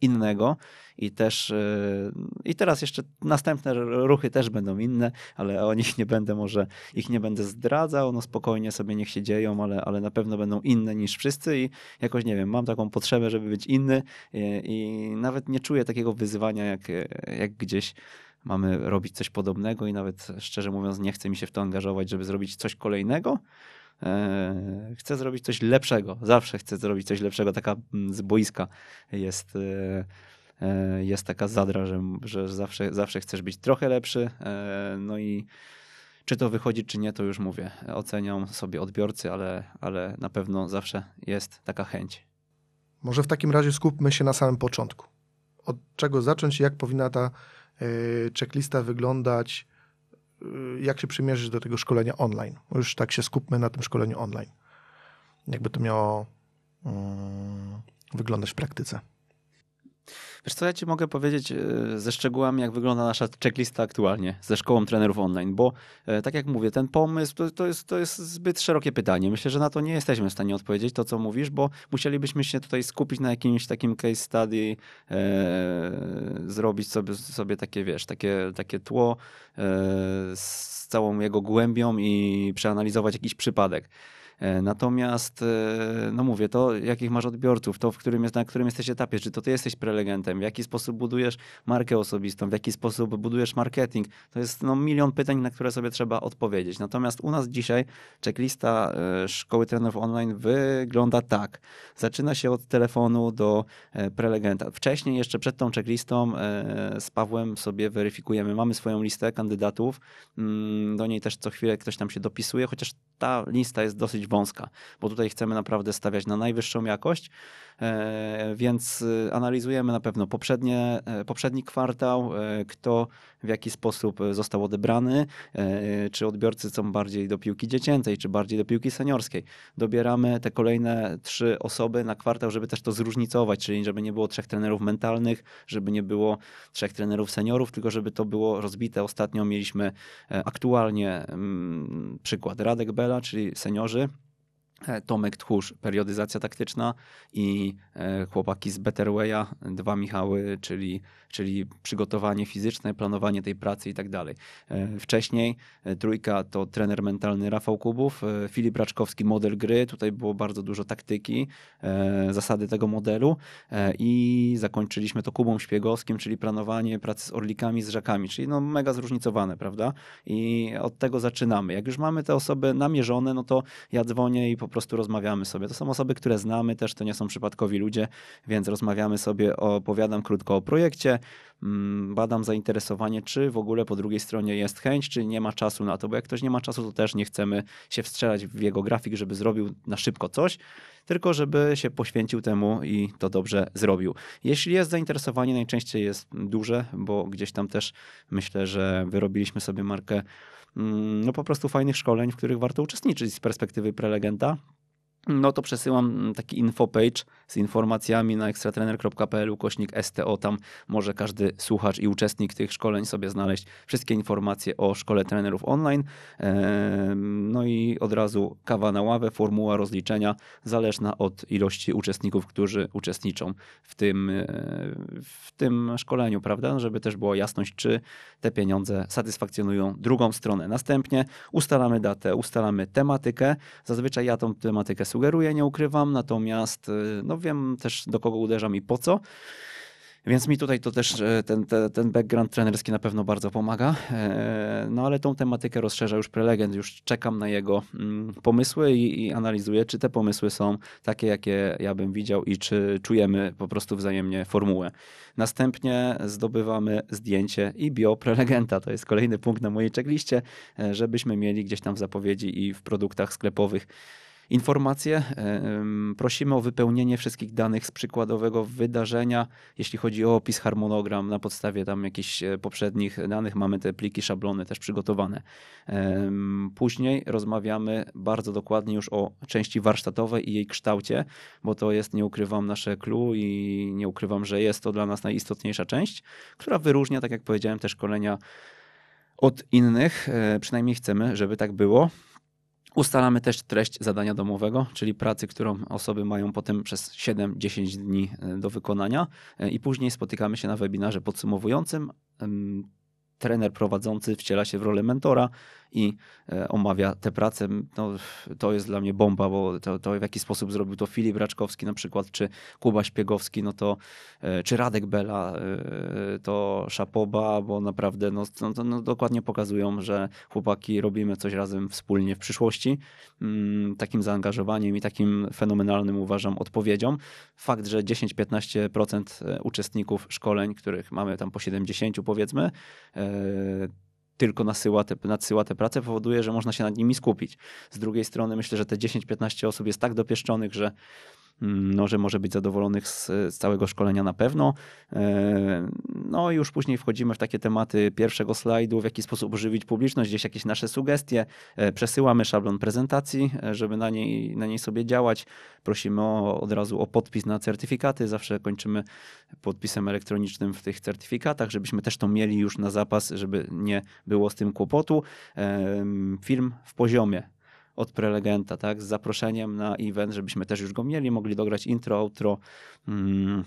innego i też i teraz jeszcze następne ruchy też będą inne, ale o nich nie będę może, ich nie będę zdradzał, no spokojnie sobie niech się dzieją, ale, ale na pewno będą inne niż wszyscy i jakoś, nie wiem, mam taką potrzebę, żeby być inny i, i nawet nie czuję takiego wyzwania, jak, jak gdzieś mamy robić coś podobnego i nawet szczerze mówiąc nie chce mi się w to angażować, żeby zrobić coś kolejnego. E, chcę zrobić coś lepszego. Zawsze chcę zrobić coś lepszego. Taka mm, z boiska jest, e, e, jest taka zadra, że, że zawsze, zawsze chcesz być trochę lepszy. No i czy to wychodzi, czy nie, to już mówię. Ocenią sobie odbiorcy, ale, ale na pewno zawsze jest taka chęć. Może w takim razie skupmy się na samym początku. Od czego zacząć i jak powinna ta y, checklista wyglądać, y, jak się przymierzyć do tego szkolenia online. Już tak się skupmy na tym szkoleniu online. Jakby to miało y, wyglądać w praktyce. Wiesz co, ja ci mogę powiedzieć e, ze szczegółami, jak wygląda nasza checklista aktualnie ze szkołą trenerów online, bo e, tak jak mówię, ten pomysł to, to, jest, to jest zbyt szerokie pytanie. Myślę, że na to nie jesteśmy w stanie odpowiedzieć, to co mówisz, bo musielibyśmy się tutaj skupić na jakimś takim case study, e, zrobić sobie, sobie takie, wiesz, takie, takie tło e, z całą jego głębią i przeanalizować jakiś przypadek. E, natomiast, e, no mówię, to jakich masz odbiorców, to w którym jest, na którym jesteś etapie, czy to ty jesteś prelegentem, w jaki sposób budujesz markę osobistą, w jaki sposób budujesz marketing, to jest no, milion pytań, na które sobie trzeba odpowiedzieć. Natomiast u nas dzisiaj checklista e, Szkoły Trenerów Online wygląda tak. Zaczyna się od telefonu do prelegenta. Wcześniej, jeszcze przed tą checklistą z Pawłem sobie weryfikujemy, mamy swoją listę kandydatów, mm, do niej też co chwilę ktoś tam się dopisuje, chociaż ta lista jest dosyć wąska, bo tutaj chcemy naprawdę stawiać na najwyższą jakość, więc e, analizujemy na pewno poprzednie, e, poprzedni kwartał, kto w jaki sposób został odebrany, czy odbiorcy są bardziej do piłki dziecięcej, czy bardziej do piłki seniorskiej. Dobieramy te kolejne trzy osoby na kwartał, żeby też to zróżnicować, czyli żeby nie było trzech trenerów mentalnych, żeby nie było trzech trenerów seniorów, tylko żeby to było rozbite. Ostatnio mieliśmy aktualnie mm, przykład Radek Bela, czyli seniorzy, E, Tomek Tchórz, periodyzacja taktyczna i e, chłopaki z Betterwaya, dwa Michały, czyli, czyli przygotowanie fizyczne, planowanie tej pracy i tak dalej. E, wcześniej trójka to trener mentalny Rafał Kubów, Filip Raczkowski, model gry, tutaj było bardzo dużo taktyki, zasady tego modelu i zakończyliśmy to Kubą Śpiegowskim, czyli planowanie pracy z orlikami, z rzekami, czyli no mega zróżnicowane, prawda? I od tego zaczynamy. Jak już mamy te osoby namierzone, no to ja dzwonię i po prostu rozmawiamy sobie. To są osoby, które znamy, też to nie są przypadkowi ludzie, więc rozmawiamy sobie, opowiadam krótko o projekcie, mm, badam zainteresowanie, czy w ogóle po drugiej stronie jest chęć, czy nie ma czasu na to, bo jak ktoś nie ma czasu, to też nie chcemy się wstrzelać w jego grafik, żeby zrobił na szybko coś, tylko żeby się poświęcił temu i to dobrze zrobił. Jeśli jest zainteresowanie, najczęściej jest duże, bo gdzieś tam też myślę, że wyrobiliśmy sobie markę no po prostu fajnych szkoleń, w których warto uczestniczyć z perspektywy prelegenta. No to przesyłam taki infopage z informacjami na ekstratrener.pl kośnik STO. Tam może każdy słuchacz i uczestnik tych szkoleń sobie znaleźć wszystkie informacje o szkole trenerów online. No i od razu kawa na ławę, formuła rozliczenia zależna od ilości uczestników, którzy uczestniczą w tym, e, w tym szkoleniu, prawda? Żeby też była jasność, czy te pieniądze satysfakcjonują drugą stronę. Następnie ustalamy datę, ustalamy tematykę. Zazwyczaj ja tą tematykę sugeruję, nie ukrywam, natomiast e, no wiem też do kogo uderzam i po co. Więc mi tutaj to też e, ten, ten, ten background trenerski na pewno bardzo pomaga. E, no ale tą tematykę rozszerza już prelegent, już czekam na jego mm, pomysły i, i analizuję, czy te pomysły są takie, jakie ja bym widział i czy czujemy po prostu wzajemnie formułę. Następnie zdobywamy zdjęcie i bio prelegenta. To jest kolejny punkt na mojej checkliście, e, żebyśmy mieli gdzieś tam w zapowiedzi i w produktach sklepowych informacje. Prosimy o wypełnienie wszystkich danych z przykładowego wydarzenia. Jeśli chodzi o opis, harmonogram, na podstawie tam jakichś e, poprzednich danych mamy te pliki, szablony też przygotowane. Później rozmawiamy bardzo dokładnie już o części warsztatowej i jej kształcie, bo to jest, nie ukrywam, nasze clue i nie ukrywam, że jest to dla nas najistotniejsza część, która wyróżnia, tak jak powiedziałem, te szkolenia od innych. E, przynajmniej chcemy, żeby tak było. Ustalamy też treść zadania domowego, czyli pracy, którą osoby mają potem przez 7-10 dni e, do wykonania. E, i później spotykamy się na webinarze podsumowującym. Trener prowadzący wciela się w rolę mentora i e, omawia tę pracę. No, to jest dla mnie bomba, bo to, to, w jaki sposób zrobił to Filip Raczkowski na przykład, czy Kuba Śpiegowski, no to, e, czy Radek Bela, e, to Szapoba, bo naprawdę no, no, no, dokładnie pokazują, że chłopaki robimy coś razem wspólnie w przyszłości. Mm, takim zaangażowaniem i takim fenomenalnym uważam odpowiedzią. Fakt, że 10-15% uczestników szkoleń, których mamy tam po 70 powiedzmy, tylko nasyła te, nadsyła te prace, powoduje, że można się nad nimi skupić. Z drugiej strony myślę, że te 10-15 osób jest tak dopieszczonych, że no, że może być zadowolonych z, z, całego szkolenia na pewno. E, no i już później wchodzimy w takie tematy pierwszego slajdu, w jaki sposób ożywić publiczność, gdzieś jakieś nasze sugestie. E, przesyłamy szablon prezentacji, e, żeby na niej, na niej sobie działać. Prosimy o, od razu o podpis na certyfikaty. Zawsze kończymy podpisem elektronicznym w tych certyfikatach, żebyśmy też to mieli już na zapas, żeby nie było z tym kłopotu. Film w poziomie od prelegenta, tak, z zaproszeniem na event, żebyśmy też już go mieli, mogli dograć intro, outro, mm,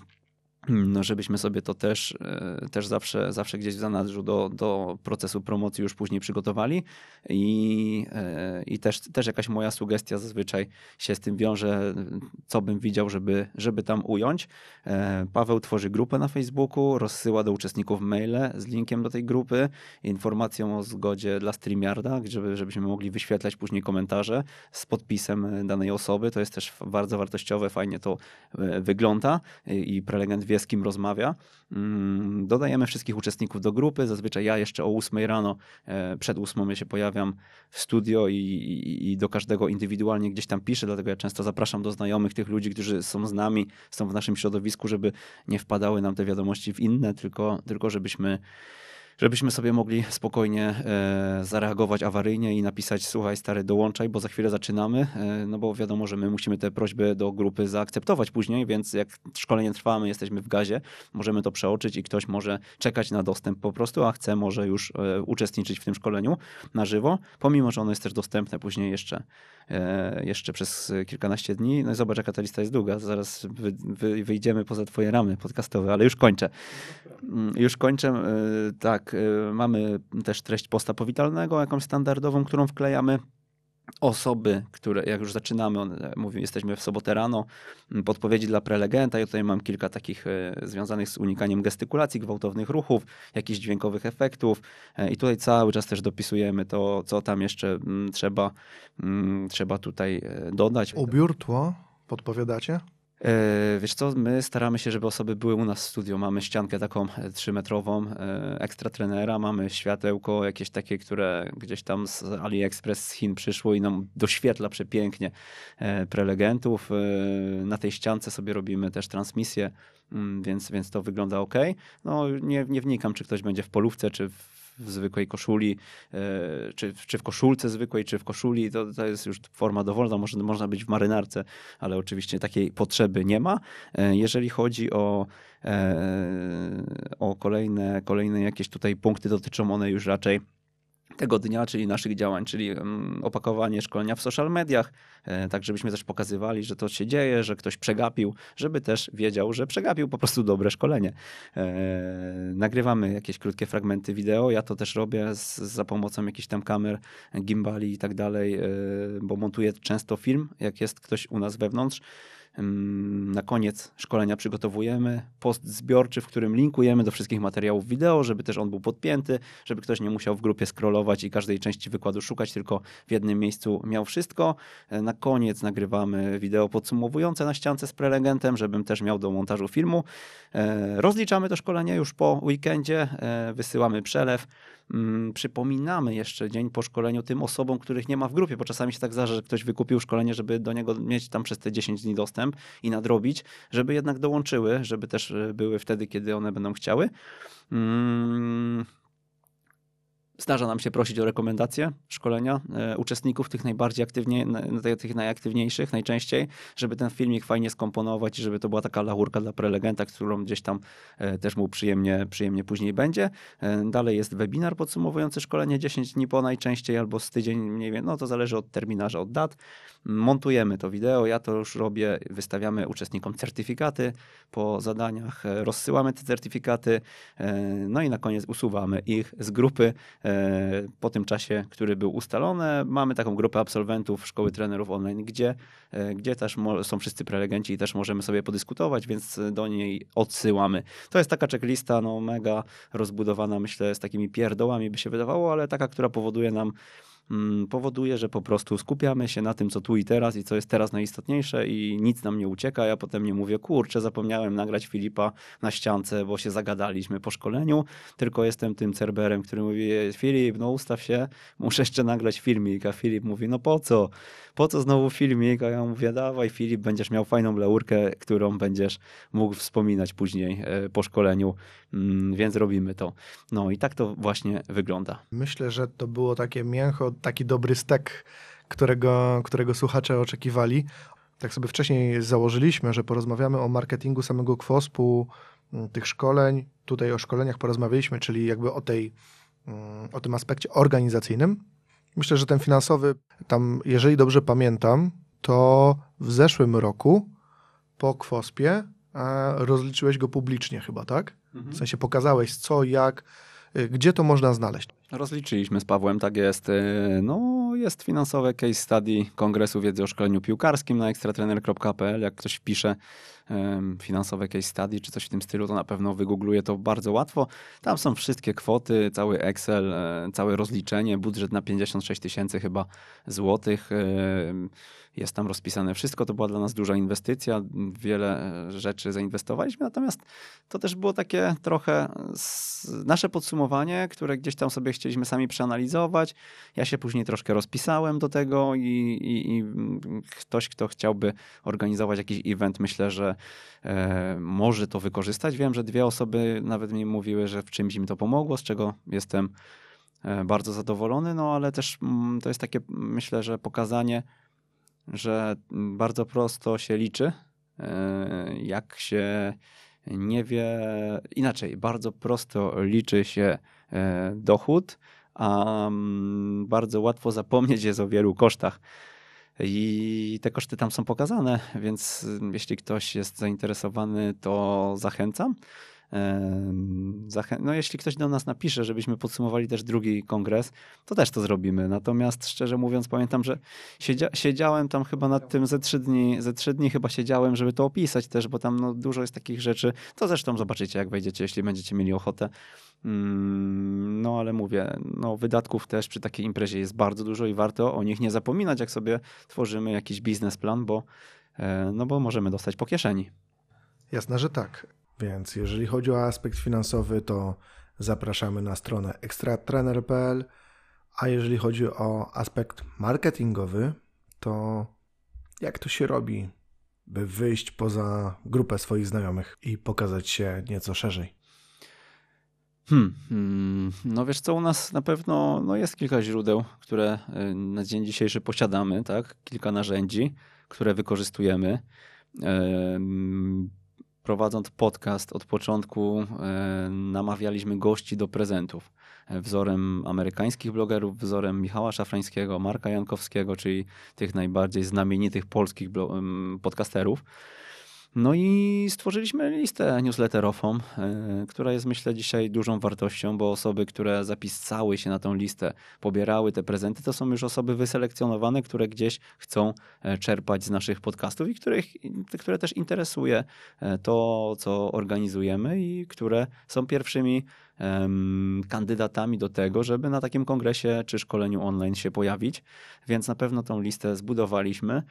no, żebyśmy sobie to też, e, też zawsze, zawsze gdzieś w zanadrzu do, do procesu promocji już później przygotowali i, e, i też, też jakaś moja sugestia zazwyczaj się z tym wiąże, co bym widział, żeby, żeby tam ująć. E, Paweł tworzy grupę na Facebooku, rozsyła do uczestników maile z linkiem do tej grupy, informacją o zgodzie dla StreamYarda, żeby, żebyśmy mogli wyświetlać później komentarze z podpisem danej osoby. To jest też bardzo wartościowe, fajnie to wygląda i prelegent wie, wie z kim rozmawia. Mm, dodajemy wszystkich uczestników do grupy. Zazwyczaj ja jeszcze o 8 rano, e, przed 8 ja się pojawiam w studio i, i, i, do każdego indywidualnie gdzieś tam piszę, dlatego ja często zapraszam do znajomych tych ludzi, którzy są z nami, są w naszym środowisku, żeby nie wpadały nam te wiadomości w inne, tylko, tylko żebyśmy żebyśmy sobie mogli spokojnie e, zareagować awaryjnie i napisać słuchaj stary dołączaj, bo za chwilę zaczynamy, e, no bo wiadomo, że my musimy te prośby do grupy zaakceptować później, więc jak szkolenie trwa, my jesteśmy w gazie, możemy to przeoczyć i ktoś może czekać na dostęp po prostu, a chce może już e, uczestniczyć w tym szkoleniu na żywo, pomimo, że ono jest też dostępne później jeszcze, jeszcze przez kilkanaście dni. No i zobacz, jaka ta lista jest długa, zaraz wy, wy, wyjdziemy poza twoje ramy podcastowe, ale już kończę. Mm, już kończę, tak, tak, mamy też treść posta powitalnego, jakąś standardową, którą wklejamy. Osoby, które jak już zaczynamy, mówię, jesteśmy w sobotę rano, podpowiedzi dla prelegenta. Ja tutaj mam kilka takich e, związanych z unikaniem gestykulacji, gwałtownych ruchów, jakichś dźwiękowych efektów e, i tutaj cały czas też dopisujemy to, co tam jeszcze trzeba, trzeba tutaj dodać. Ubiór, tło podpowiadacie? E, wiesz co, my staramy się, żeby osoby były u nas w studio. Mamy ściankę taką e, trzymetrową, e, ekstra trenera, mamy światełko jakieś takie, które gdzieś tam z AliExpress z Chin przyszło i nam doświetla przepięknie prelegentów. Na tej ściance sobie robimy też transmisję, mm, więc, więc to wygląda ok. No nie, nie wnikam, czy ktoś będzie w polówce, czy w w zwykłej koszuli, czy, czy w koszulce zwykłej, czy w koszuli, to, to jest już forma dowolna, można być w marynarce, ale oczywiście takiej potrzeby nie ma. Jeżeli chodzi o o kolejne, kolejne jakieś tutaj punkty dotyczą one już raczej tego dnia, czyli naszych działań, czyli opakowanie szkolenia w social mediach, e, tak żebyśmy też pokazywali, że to się dzieje, że ktoś przegapił, żeby też wiedział, że przegapił po prostu dobre szkolenie. E, nagrywamy jakieś krótkie fragmenty wideo, ja to też robię z, za pomocą jakichś tam kamer, gimbali i tak dalej, e, bo montuję często film, jak jest ktoś u nas wewnątrz, na koniec szkolenia przygotowujemy post zbiorczy, w którym linkujemy do wszystkich materiałów wideo, żeby też on był podpięty, żeby ktoś nie musiał w grupie scrollować i każdej części wykładu szukać, tylko w jednym miejscu miał wszystko. E, na koniec nagrywamy wideo podsumowujące na ściance z prelegentem, żebym też miał do montażu filmu. E, rozliczamy to szkolenie już po weekendzie, e, wysyłamy przelew. Mm, przypominamy jeszcze dzień po szkoleniu tym osobom, których nie ma w grupie, bo czasami się tak zdarza, że ktoś wykupił szkolenie, żeby do niego mieć tam przez te 10 dni dostęp i nadrobić, żeby jednak dołączyły, żeby też e, były wtedy, kiedy one będą chciały. Mm, Zdarza nam się prosić o rekomendacje szkolenia e, uczestników, tych najbardziej aktywnie, tych najaktywniejszych najczęściej, żeby ten filmik fajnie skomponować i żeby to była taka laurka dla prelegenta, którą gdzieś tam e, też mu przyjemnie, przyjemnie później będzie. E, dalej jest webinar podsumowujący szkolenie 10 dni po najczęściej albo z tydzień mniej więcej, no to zależy od terminarza, od dat. Montujemy to wideo, ja to już robię, wystawiamy uczestnikom certyfikaty po zadaniach, rozsyłamy te certyfikaty, no i na koniec usuwamy ich z grupy E, po tym czasie, który był ustalony. Mamy taką grupę absolwentów szkoły trenerów online, gdzie, e, gdzie też są wszyscy prelegenci i też możemy sobie podyskutować, więc do niej odsyłamy. To jest taka checklista, no mega rozbudowana, myślę, z takimi pierdołami by się wydawało, ale taka, która powoduje nam powoduje, że po prostu skupiamy się na tym, co tu i teraz i co jest teraz najistotniejsze i nic nam nie ucieka. Ja potem nie mówię, kurczę, zapomniałem nagrać Filipa na ściance, bo się zagadaliśmy po szkoleniu, tylko jestem tym cerberem, który mówi, Filip, no ustaw się, muszę jeszcze nagrać filmik, a Filip mówi, no po co? Po co znowu filmik? A ja mówię, dawaj Filip, będziesz miał fajną laurkę, którą będziesz mógł wspominać później e, po szkoleniu, mm, więc robimy to. No i tak to właśnie wygląda. Myślę, że to było takie mięcho taki dobry stek, którego, którego słuchacze oczekiwali. Tak sobie wcześniej założyliśmy, że porozmawiamy o marketingu samego kwospu, mm, tych szkoleń. Tutaj o szkoleniach porozmawialiśmy, czyli jakby o tej, mm, o tym aspekcie organizacyjnym. Myślę, że ten finansowy, tam, jeżeli dobrze pamiętam, to w zeszłym roku po kwospie rozliczyłeś go publicznie chyba, tak? Mhm. W sensie pokazałeś co, jak, y, gdzie to można znaleźć. Rozliczyliśmy z Pawłem, tak jest. Y, no, jest finansowe case study Kongresu Wiedzy o Szkoleniu Piłkarskim na ekstratrener.pl. Jak ktoś wpisze finansowe case study czy coś w tym stylu, to na pewno wygoogluje to bardzo łatwo. Tam są wszystkie kwoty, cały Excel, e, całe rozliczenie, budżet na 56 tysięcy chyba złotych jest tam rozpisane wszystko. To była dla nas duża inwestycja, wiele e, rzeczy zainwestowaliśmy, natomiast to też było takie trochę nasze podsumowanie, które gdzieś tam sobie chcieliśmy sami przeanalizować. Ja się później troszkę rozpisałem do tego i, i, i ktoś, kto chciałby organizować jakiś event, myślę, że e, może to wykorzystać. Wiem, że dwie osoby nawet mi mówiły, że w czymś im to pomogło, z czego jestem e, bardzo zadowolony, no ale też mm, to jest takie, myślę, że pokazanie, że bardzo prosto się liczy, e, jak się nie wie, inaczej, bardzo prosto liczy się e, dochód, a mm, bardzo łatwo zapomnieć jest o wielu kosztach. I te koszty tam są pokazane, więc jeśli ktoś jest zainteresowany, to zachęcam. No, jeśli ktoś do nas napisze, żebyśmy podsumowali też drugi kongres, to też to zrobimy. Natomiast szczerze mówiąc, pamiętam, że siedzia siedziałem tam chyba nad tym ze trzy dni, ze trzy dni chyba siedziałem, żeby to opisać też, bo tam no, dużo jest takich rzeczy. To zresztą zobaczycie, jak wejdziecie, jeśli będziecie mieli ochotę. Mm, no ale mówię, no, wydatków też przy takiej imprezie jest bardzo dużo i warto o nich nie zapominać, jak sobie tworzymy jakiś biznesplan, bo, e, no, bo możemy dostać po kieszeni. Jasne, że tak. Więc jeżeli chodzi o aspekt finansowy, to zapraszamy na stronę ekstratrener.pl, a jeżeli chodzi o aspekt marketingowy, to jak to się robi, by wyjść poza grupę swoich znajomych i pokazać się nieco szerzej? Hmm, hmm, no wiesz co, u nas na pewno no jest kilka źródeł, które y, na dzień dzisiejszy posiadamy, tak? Kilka narzędzi, które wykorzystujemy. Prowadząc podcast od początku namawialiśmy gości do prezentów. E, wzorem amerykańskich blogerów, wzorem Michała Szafrańskiego, Marka Jankowskiego, czyli tych najbardziej znamienitych polskich podcasterów. No i stworzyliśmy listę newsletterową, e, która jest myślę dzisiaj dużą wartością, bo osoby, które zapisały się na tą listę, pobierały te prezenty, to są już osoby wyselekcjonowane, które gdzieś chcą e, czerpać z naszych podcastów i których, które też interesuje to, co organizujemy i które są pierwszymi kandydatami do tego, żeby na takim kongresie czy szkoleniu online się pojawić. Więc na pewno tą listę zbudowaliśmy.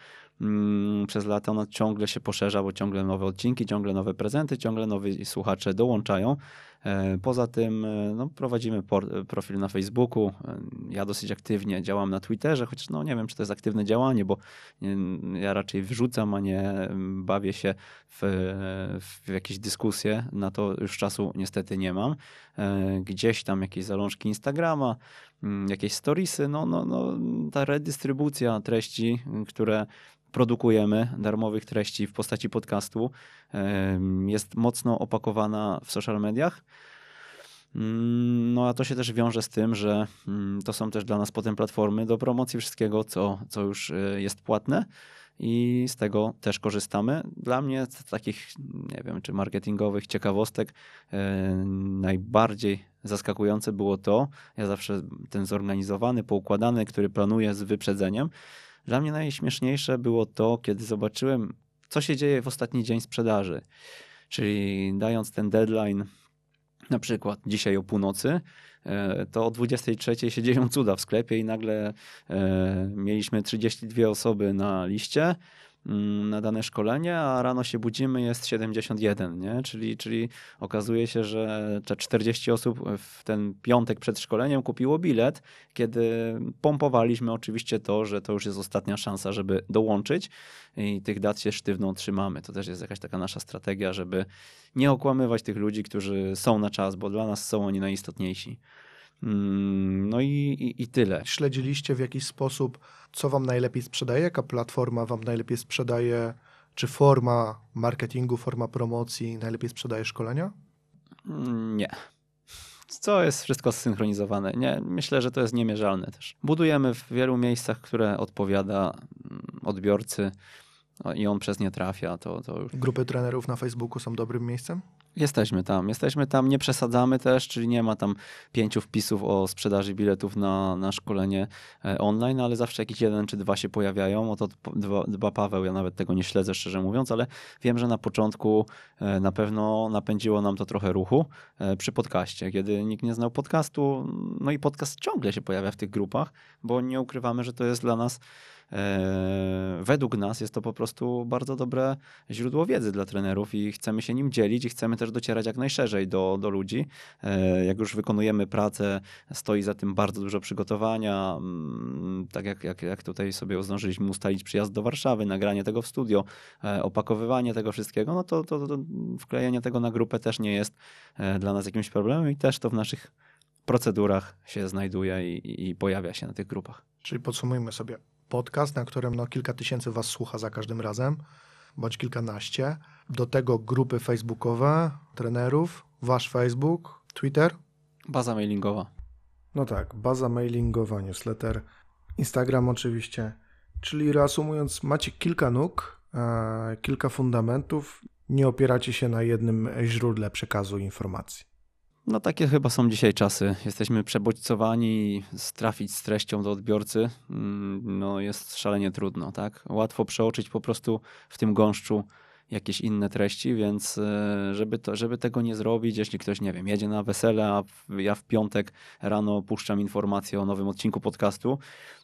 Mm, przez lata ona ciągle się poszerza, bo ciągle nowe odcinki, ciągle nowe prezenty, ciągle nowi słuchacze dołączają. E, poza tym e, no, prowadzimy profil na Facebooku. E, ja dosyć aktywnie działam na Twitterze, chociaż no, nie wiem, czy to jest aktywne działanie, bo ja raczej wrzucam, a nie bawię się w, w jakieś dyskusje. Na to już czasu niestety nie mam. Gdzieś tam jakieś zalążki Instagrama, jakieś storiesy, no, no, no, ta redystrybucja treści, które produkujemy darmowych treści w postaci podcastu, jest mocno opakowana w social mediach. Mm, no a to się też wiąże z tym, że mm, to są też dla nas potem platformy do promocji wszystkiego, co, co już e, jest płatne i z tego też korzystamy. Dla mnie z takich, nie wiem, czy marketingowych ciekawostek e, najbardziej zaskakujące było to, ja zawsze ten zorganizowany, poukładany, który planuję z wyprzedzeniem, dla mnie najśmieszniejsze było to, kiedy zobaczyłem, co się dzieje w ostatni dzień sprzedaży. Czyli dając ten deadline, na przykład dzisiaj o północy, e, to o 23 się dzieją cuda w sklepie i nagle e, mieliśmy 32 osoby na liście, na dane szkolenie, a rano się budzimy, jest 71, nie? Czyli, czyli okazuje się, że te 40 osób w ten piątek przed szkoleniem kupiło bilet, kiedy pompowaliśmy oczywiście to, że to już jest ostatnia szansa, żeby dołączyć i tych dat się sztywną trzymamy. To też jest jakaś taka nasza strategia, żeby nie okłamywać tych ludzi, którzy są na czas, bo dla nas są oni najistotniejsi. Mm, no i, i, i, tyle. Śledziliście w jakiś sposób, co wam najlepiej sprzedaje, jaka platforma wam najlepiej sprzedaje, czy forma marketingu, forma promocji najlepiej sprzedaje szkolenia? Mm, nie. Co jest wszystko zsynchronizowane. Nie, myślę, że to jest niemierzalne też. Budujemy w wielu miejscach, które odpowiada mm, odbiorcy i on przez nie trafia. To, to już... Grupy trenerów na Facebooku są dobrym miejscem? Jesteśmy tam, jesteśmy tam, nie przesadzamy też, czyli nie ma tam pięciu wpisów o sprzedaży biletów na, na szkolenie e, online, ale zawsze jakiś jeden czy dwa się pojawiają. O to dba, dba Paweł, ja nawet tego nie śledzę szczerze mówiąc, ale wiem, że na początku e, na pewno napędziło nam to trochę ruchu e, przy podcaście, kiedy nikt nie znał podcastu, no i podcast ciągle się pojawia w tych grupach, bo nie ukrywamy, że to jest dla nas według nas jest to po prostu bardzo dobre źródło wiedzy dla trenerów i chcemy się nim dzielić i chcemy też docierać jak najszerzej do, do ludzi. E, jak już wykonujemy pracę, stoi za tym bardzo dużo przygotowania, mm, tak jak, jak, jak tutaj sobie zdążyliśmy ustalić przyjazd do Warszawy, nagranie tego w studio, e, opakowywanie tego wszystkiego, no to, to, to wklejenie tego na grupę też nie jest dla nas jakimś problemem i też to w naszych procedurach się znajduje i, i pojawia się na tych grupach. Czyli podsumujmy sobie podcast, na którym no, kilka tysięcy was słucha za każdym razem, bądź kilkanaście. Do tego grupy facebookowe, trenerów, wasz Facebook, Twitter. Baza mailingowa. No tak, baza mailingowa, newsletter, Instagram oczywiście. Czyli reasumując, macie kilka nóg, e, kilka fundamentów, nie opieracie się na jednym źródle przekazu informacji. No takie chyba są dzisiaj czasy. Jesteśmy przebodźcowani, trafić z treścią do odbiorcy mm, no jest szalenie trudno, tak? Łatwo przeoczyć po prostu w tym gąszczu jakieś inne treści, więc e, żeby, to, żeby tego nie zrobić, jeśli ktoś, nie wiem, jedzie na wesele, a ja w piątek rano puszczam informację o nowym odcinku podcastu,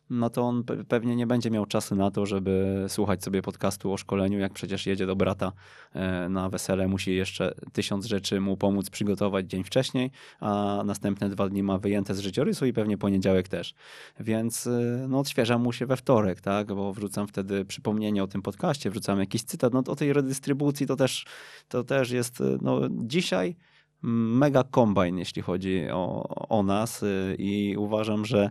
no to on pewnie nie będzie miał czasu na to, żeby słuchać sobie podcastu o szkoleniu, jak przecież jedzie do brata e, na wesele, musi jeszcze tysiąc rzeczy mu pomóc przygotować dzień wcześniej, a następne dwa dni ma wyjęte z życiorysu i pewnie poniedziałek też. Więc e, no, odświeżam mu się we wtorek, tak, bo wrzucam wtedy przypomnienie o tym podcaście, wrzucam jakiś cytat, no o tej redystrybucji to też, to też jest, e, no dzisiaj mega kombajn, jeśli chodzi o, o nas i uważam, że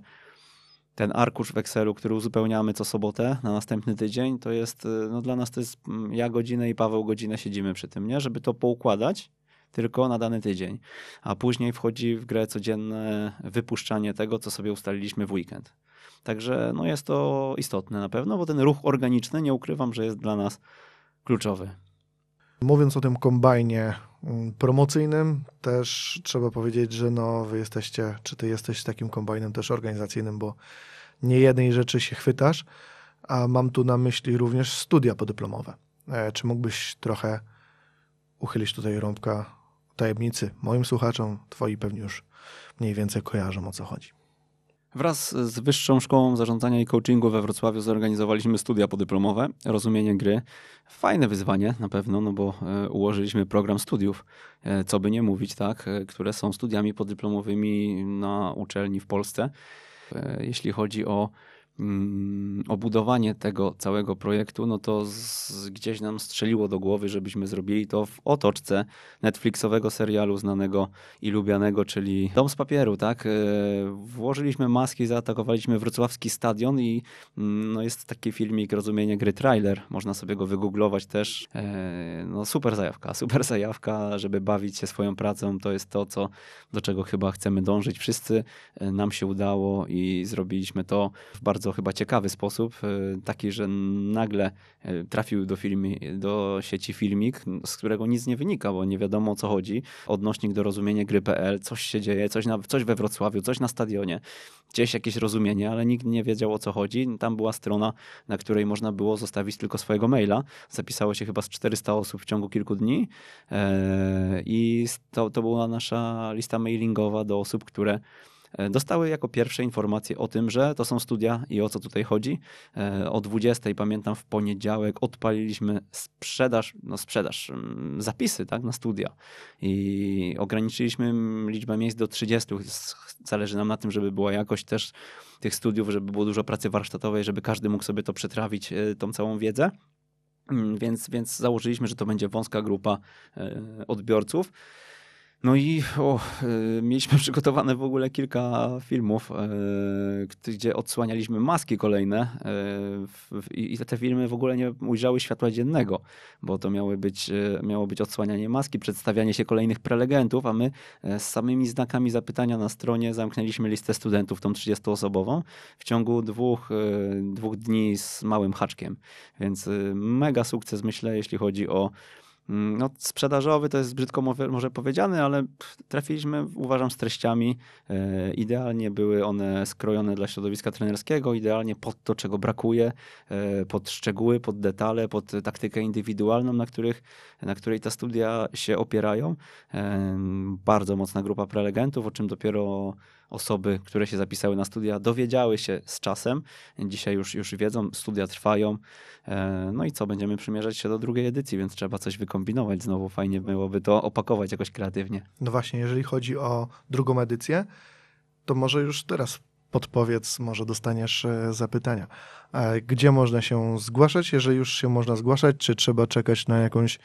ten arkusz w Excelu, który uzupełniamy co sobotę na następny tydzień, to jest, y, no dla nas to jest, mm, ja godzinę i Paweł godzinę siedzimy przy tym, nie? Żeby to poukładać tylko na dany tydzień. A później wchodzi w grę codzienne wypuszczanie tego, co sobie ustaliliśmy w weekend. Także no jest to istotne na pewno, bo ten ruch organiczny, nie ukrywam, że jest dla nas kluczowy. Mówiąc o tym kombajnie mm, promocyjnym, też trzeba powiedzieć, że no wy jesteście, czy ty jesteś takim kombajnem też organizacyjnym, bo nie jednej rzeczy się chwytasz, a mam tu na myśli również studia podyplomowe. E, czy mógłbyś trochę uchylić tutaj rąbka tajemnicy moim słuchaczom, twoi pewnie już mniej więcej kojarzą o co chodzi. Wraz z Wyższą Szkołą Zarządzania i Coachingu we Wrocławiu zorganizowaliśmy studia podyplomowe, rozumienie gry. Fajne wyzwanie na pewno, no bo e, ułożyliśmy program studiów, e, co by nie mówić, tak, e, które są studiami podyplomowymi na uczelni w Polsce. Jeśli chodzi o obudowanie tego całego projektu, no to z, gdzieś nam strzeliło do głowy, żebyśmy zrobili to w otoczce Netflixowego serialu znanego i lubianego, czyli Dom z papieru, tak? E, włożyliśmy maski, zaatakowaliśmy wrocławski stadion i mm, no jest taki filmik, rozumienie gry trailer, można sobie go wygooglować też. E, no super zajawka, super zajawka, żeby bawić się swoją pracą, to jest to, co, do czego chyba chcemy dążyć. Wszyscy e, nam się udało i zrobiliśmy to w bardzo bardzo chyba ciekawy sposób, e, taki, że nagle e, trafił do, filmi, do sieci filmik, z którego nic nie wynika, bo nie wiadomo o co chodzi. Odnośnik do rozumienia gry.pl, coś się dzieje, coś, na, coś we Wrocławiu, coś na stadionie, gdzieś jakieś rozumienie, ale nikt nie wiedział o co chodzi. Tam była strona, na której można było zostawić tylko swojego maila. Zapisało się chyba z 400 osób w ciągu kilku dni e, i to, to była nasza lista mailingowa do osób, które dostały jako pierwsze informacje o tym, że to są studia i o co tutaj chodzi. E, o 20 pamiętam w poniedziałek odpaliliśmy sprzedaż, no sprzedaż, mm, zapisy tak, na studia i ograniczyliśmy liczbę miejsc do 30. Zależy nam na tym, żeby była jakość też tych studiów, żeby było dużo pracy warsztatowej, żeby każdy mógł sobie to przetrawić, e, tą całą wiedzę. Mm, więc, więc założyliśmy, że to będzie wąska grupa odbiorców. No i y, mieliśmy przygotowane w ogóle kilka filmów, y, gdzie odsłanialiśmy maski kolejne y, i te filmy w ogóle nie ujrzały światła dziennego, bo to miały być, miało być odsłanianie maski, przedstawianie się kolejnych prelegentów, a my z samymi znakami zapytania na stronie zamknęliśmy listę studentów, tą 30-osobową, w ciągu dwóch, dwóch dni z małym haczkiem. Więc mega sukces, myślę, jeśli chodzi o no, sprzedażowy to jest brzydko może powiedziane, ale trafiliśmy, uważam, z treściami. E, idealnie były one skrojone dla środowiska trenerskiego, idealnie pod to, czego brakuje, e, pod szczegóły, pod detale, pod taktykę indywidualną, na, których, na której te studia się opierają. E, bardzo mocna grupa prelegentów, o czym dopiero osoby, które się zapisały na studia, dowiedziały się z czasem. Dzisiaj już, już wiedzą, studia trwają. E, no i co, będziemy przymierzać się do drugiej edycji, więc trzeba coś wykombinować znowu. Fajnie byłoby to opakować jakoś kreatywnie. No właśnie, jeżeli chodzi o drugą edycję, to może już teraz podpowiedz, może dostaniesz e, zapytania. E, gdzie można się zgłaszać? Jeżeli już się można zgłaszać, czy trzeba czekać na jakąś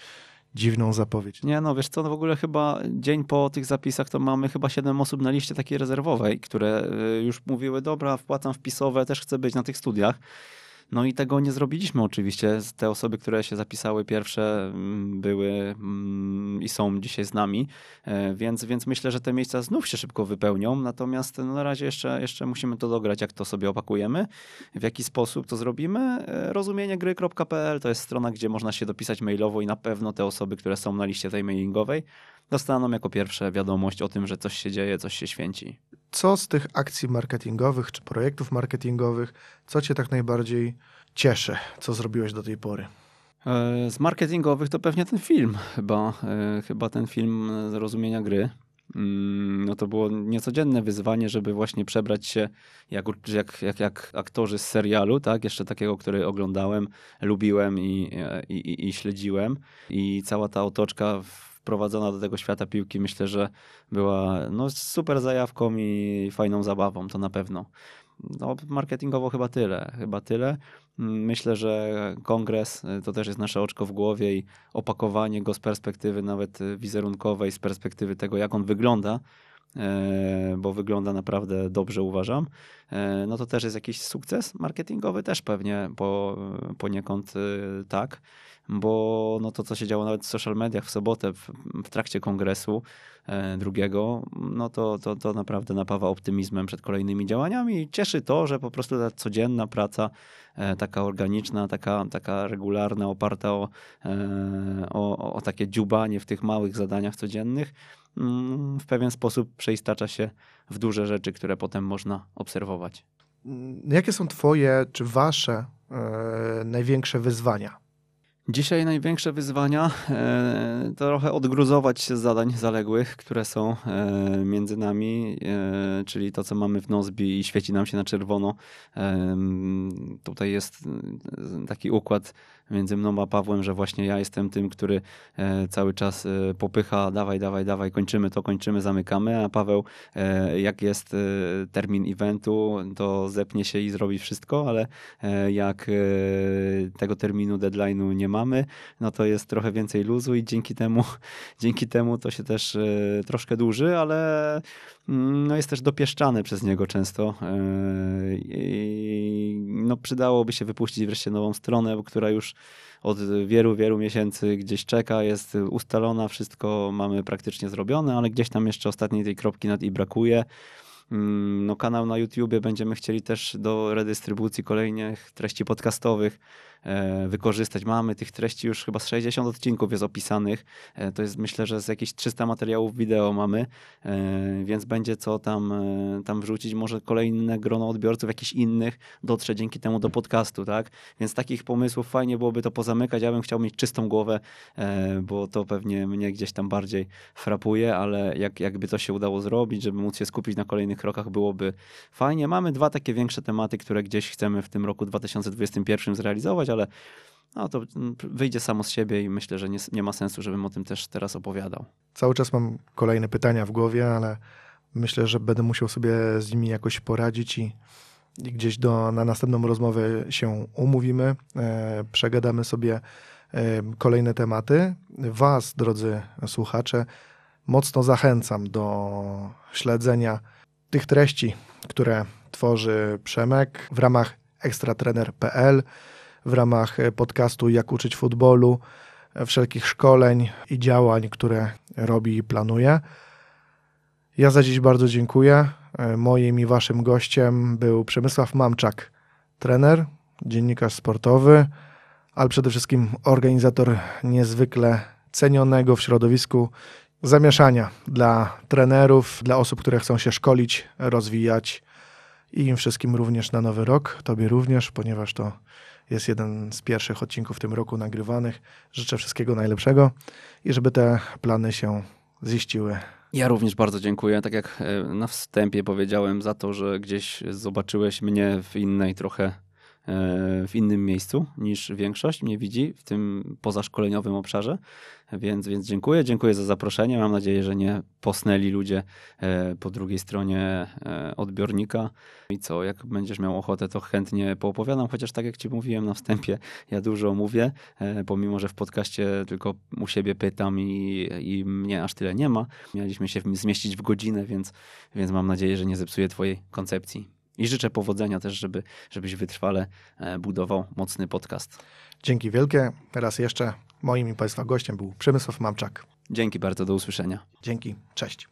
dziwną zapowiedź. Nie, no wiesz co, no w ogóle chyba dzień po tych zapisach to mamy chyba siedem osób na liście takiej rezerwowej, które y, już mówiły, dobra, wpłacam wpisowe, też chcę być na tych studiach. No i tego nie zrobiliśmy oczywiście. Te osoby, które się zapisały pierwsze mm, były mm, i są dzisiaj z nami, e, więc, więc myślę, że te miejsca znów się szybko wypełnią. Natomiast no, na razie jeszcze, jeszcze musimy to dograć, jak to sobie opakujemy, w jaki sposób to zrobimy. E, rozumieniegry.pl to jest strona, gdzie można się dopisać mailowo i na pewno te osoby, które są na liście tej mailingowej, dostaną jako pierwsze wiadomość o tym, że coś się dzieje, coś się święci. Co z tych akcji marketingowych czy projektów marketingowych, co Cię tak najbardziej cieszy, co zrobiłeś do tej pory? E, z marketingowych to pewnie ten film, chyba, e, chyba ten film zrozumienia gry. Mm, no to było niecodzienne wyzwanie, żeby właśnie przebrać się jak, jak, jak, jak aktorzy z serialu, tak? Jeszcze takiego, który oglądałem, lubiłem i, i, i śledziłem. I cała ta otoczka wprowadzona do tego świata piłki, myślę, że była no, super zajawką i fajną zabawą, to na pewno. No, marketingowo chyba tyle, chyba tyle. Myślę, że kongres y, to też jest nasze oczko w głowie i opakowanie go z perspektywy nawet y, wizerunkowej, z perspektywy tego, jak on wygląda, bo wygląda naprawdę dobrze, uważam, e, no to też jest jakiś sukces marketingowy, też pewnie po, poniekąd y, tak. Bo no to, co się działo nawet w social mediach w sobotę, w, w trakcie kongresu e, drugiego, no to, to, to naprawdę napawa optymizmem przed kolejnymi działaniami i cieszy to, że po prostu ta codzienna praca, e, taka organiczna, taka, taka regularna, oparta o, e, o, o takie dziubanie w tych małych zadaniach codziennych, w pewien sposób przeistacza się w duże rzeczy, które potem można obserwować. Jakie są Twoje czy Wasze e, największe wyzwania? Dzisiaj największe wyzwania e, trochę odgruzować się z zadań zaległych, które są e, między nami, e, czyli to, co mamy w Nozbi i świeci nam się na czerwono. E, tutaj jest taki układ między mną a Pawłem, że właśnie ja jestem tym, który cały czas popycha, dawaj, dawaj, dawaj, kończymy to, kończymy, zamykamy, a Paweł, jak jest termin eventu, to zepnie się i zrobi wszystko, ale jak tego terminu, deadline'u nie mamy, no to jest trochę więcej luzu i dzięki temu, dzięki temu to się też troszkę dłuży, ale mm, no jest też dopieszczany przez niego często. I no przydałoby się wypuścić wreszcie nową stronę, która już od wielu, wielu miesięcy gdzieś czeka, jest ustalona, wszystko mamy praktycznie zrobione, ale gdzieś tam jeszcze ostatniej tej kropki nad i brakuje. Mm, no, kanał na YouTubie będziemy chcieli też do redystrybucji kolejnych treści podcastowych E, wykorzystać. Mamy tych treści już chyba z 60 odcinków jest opisanych. E, to jest myślę, że z jakieś 300 materiałów wideo mamy, e, więc będzie co tam, tam wrzucić. Może kolejne grono odbiorców, jakichś innych dotrze dzięki temu do podcastu, tak? Więc takich pomysłów fajnie byłoby to pozamykać. Ja bym chciał mieć czystą głowę, bo to pewnie mnie gdzieś tam bardziej frapuje, ale jak, jakby to się udało zrobić, żeby móc się skupić na kolejnych krokach, byłoby fajnie. Mamy dwa takie większe tematy, które gdzieś chcemy w tym roku 2021 zrealizować, ale no, to wyjdzie samo z siebie i myślę, że nie, nie ma sensu, żebym o tym też teraz opowiadał. Cały czas mam kolejne pytania w głowie, ale myślę, że będę musiał sobie z nimi jakoś poradzić i, i gdzieś do, na następną rozmowę się umówimy, e, przegadamy sobie e, kolejne tematy. Was, drodzy słuchacze, mocno zachęcam do śledzenia tych treści, które tworzy Przemek w ramach ekstratrener.pl w ramach e, podcastu Jak uczyć futbolu, e, wszelkich szkoleń i działań, które robi i planuje. Ja za dziś bardzo dziękuję. E, moim i waszym gościem był Przemysław Mamczak, trener, dziennikarz sportowy, ale przede wszystkim organizator niezwykle cenionego w środowisku zamieszania dla trenerów, dla osób, które chcą się szkolić, rozwijać i im wszystkim również na nowy rok. Tobie również, ponieważ to jest jeden z pierwszych odcinków w tym roku nagrywanych. Życzę wszystkiego najlepszego i żeby te plany się ziściły. Ja również bardzo dziękuję. Tak jak e, na wstępie powiedziałem, za to, że gdzieś zobaczyłeś mnie w innej trochę w innym miejscu niż większość mnie widzi w tym pozaszkoleniowym obszarze. Więc, więc dziękuję, dziękuję za zaproszenie. Mam nadzieję, że nie posnęli ludzie e, po drugiej stronie e, odbiornika. I co, jak będziesz miał ochotę, to chętnie poopowiadam, chociaż tak jak ci mówiłem na wstępie, ja dużo mówię, e, pomimo, że w podcaście tylko u siebie pytam i, i mnie aż tyle nie ma. Mieliśmy się zmieścić w godzinę, więc, więc mam nadzieję, że nie zepsuję twojej koncepcji. I życzę powodzenia też, żeby, żebyś wytrwale budował mocny podcast. Dzięki wielkie. Teraz jeszcze Moim i Państwa gościem był Przemysław Mamczak. Dzięki bardzo, do usłyszenia. Dzięki, cześć.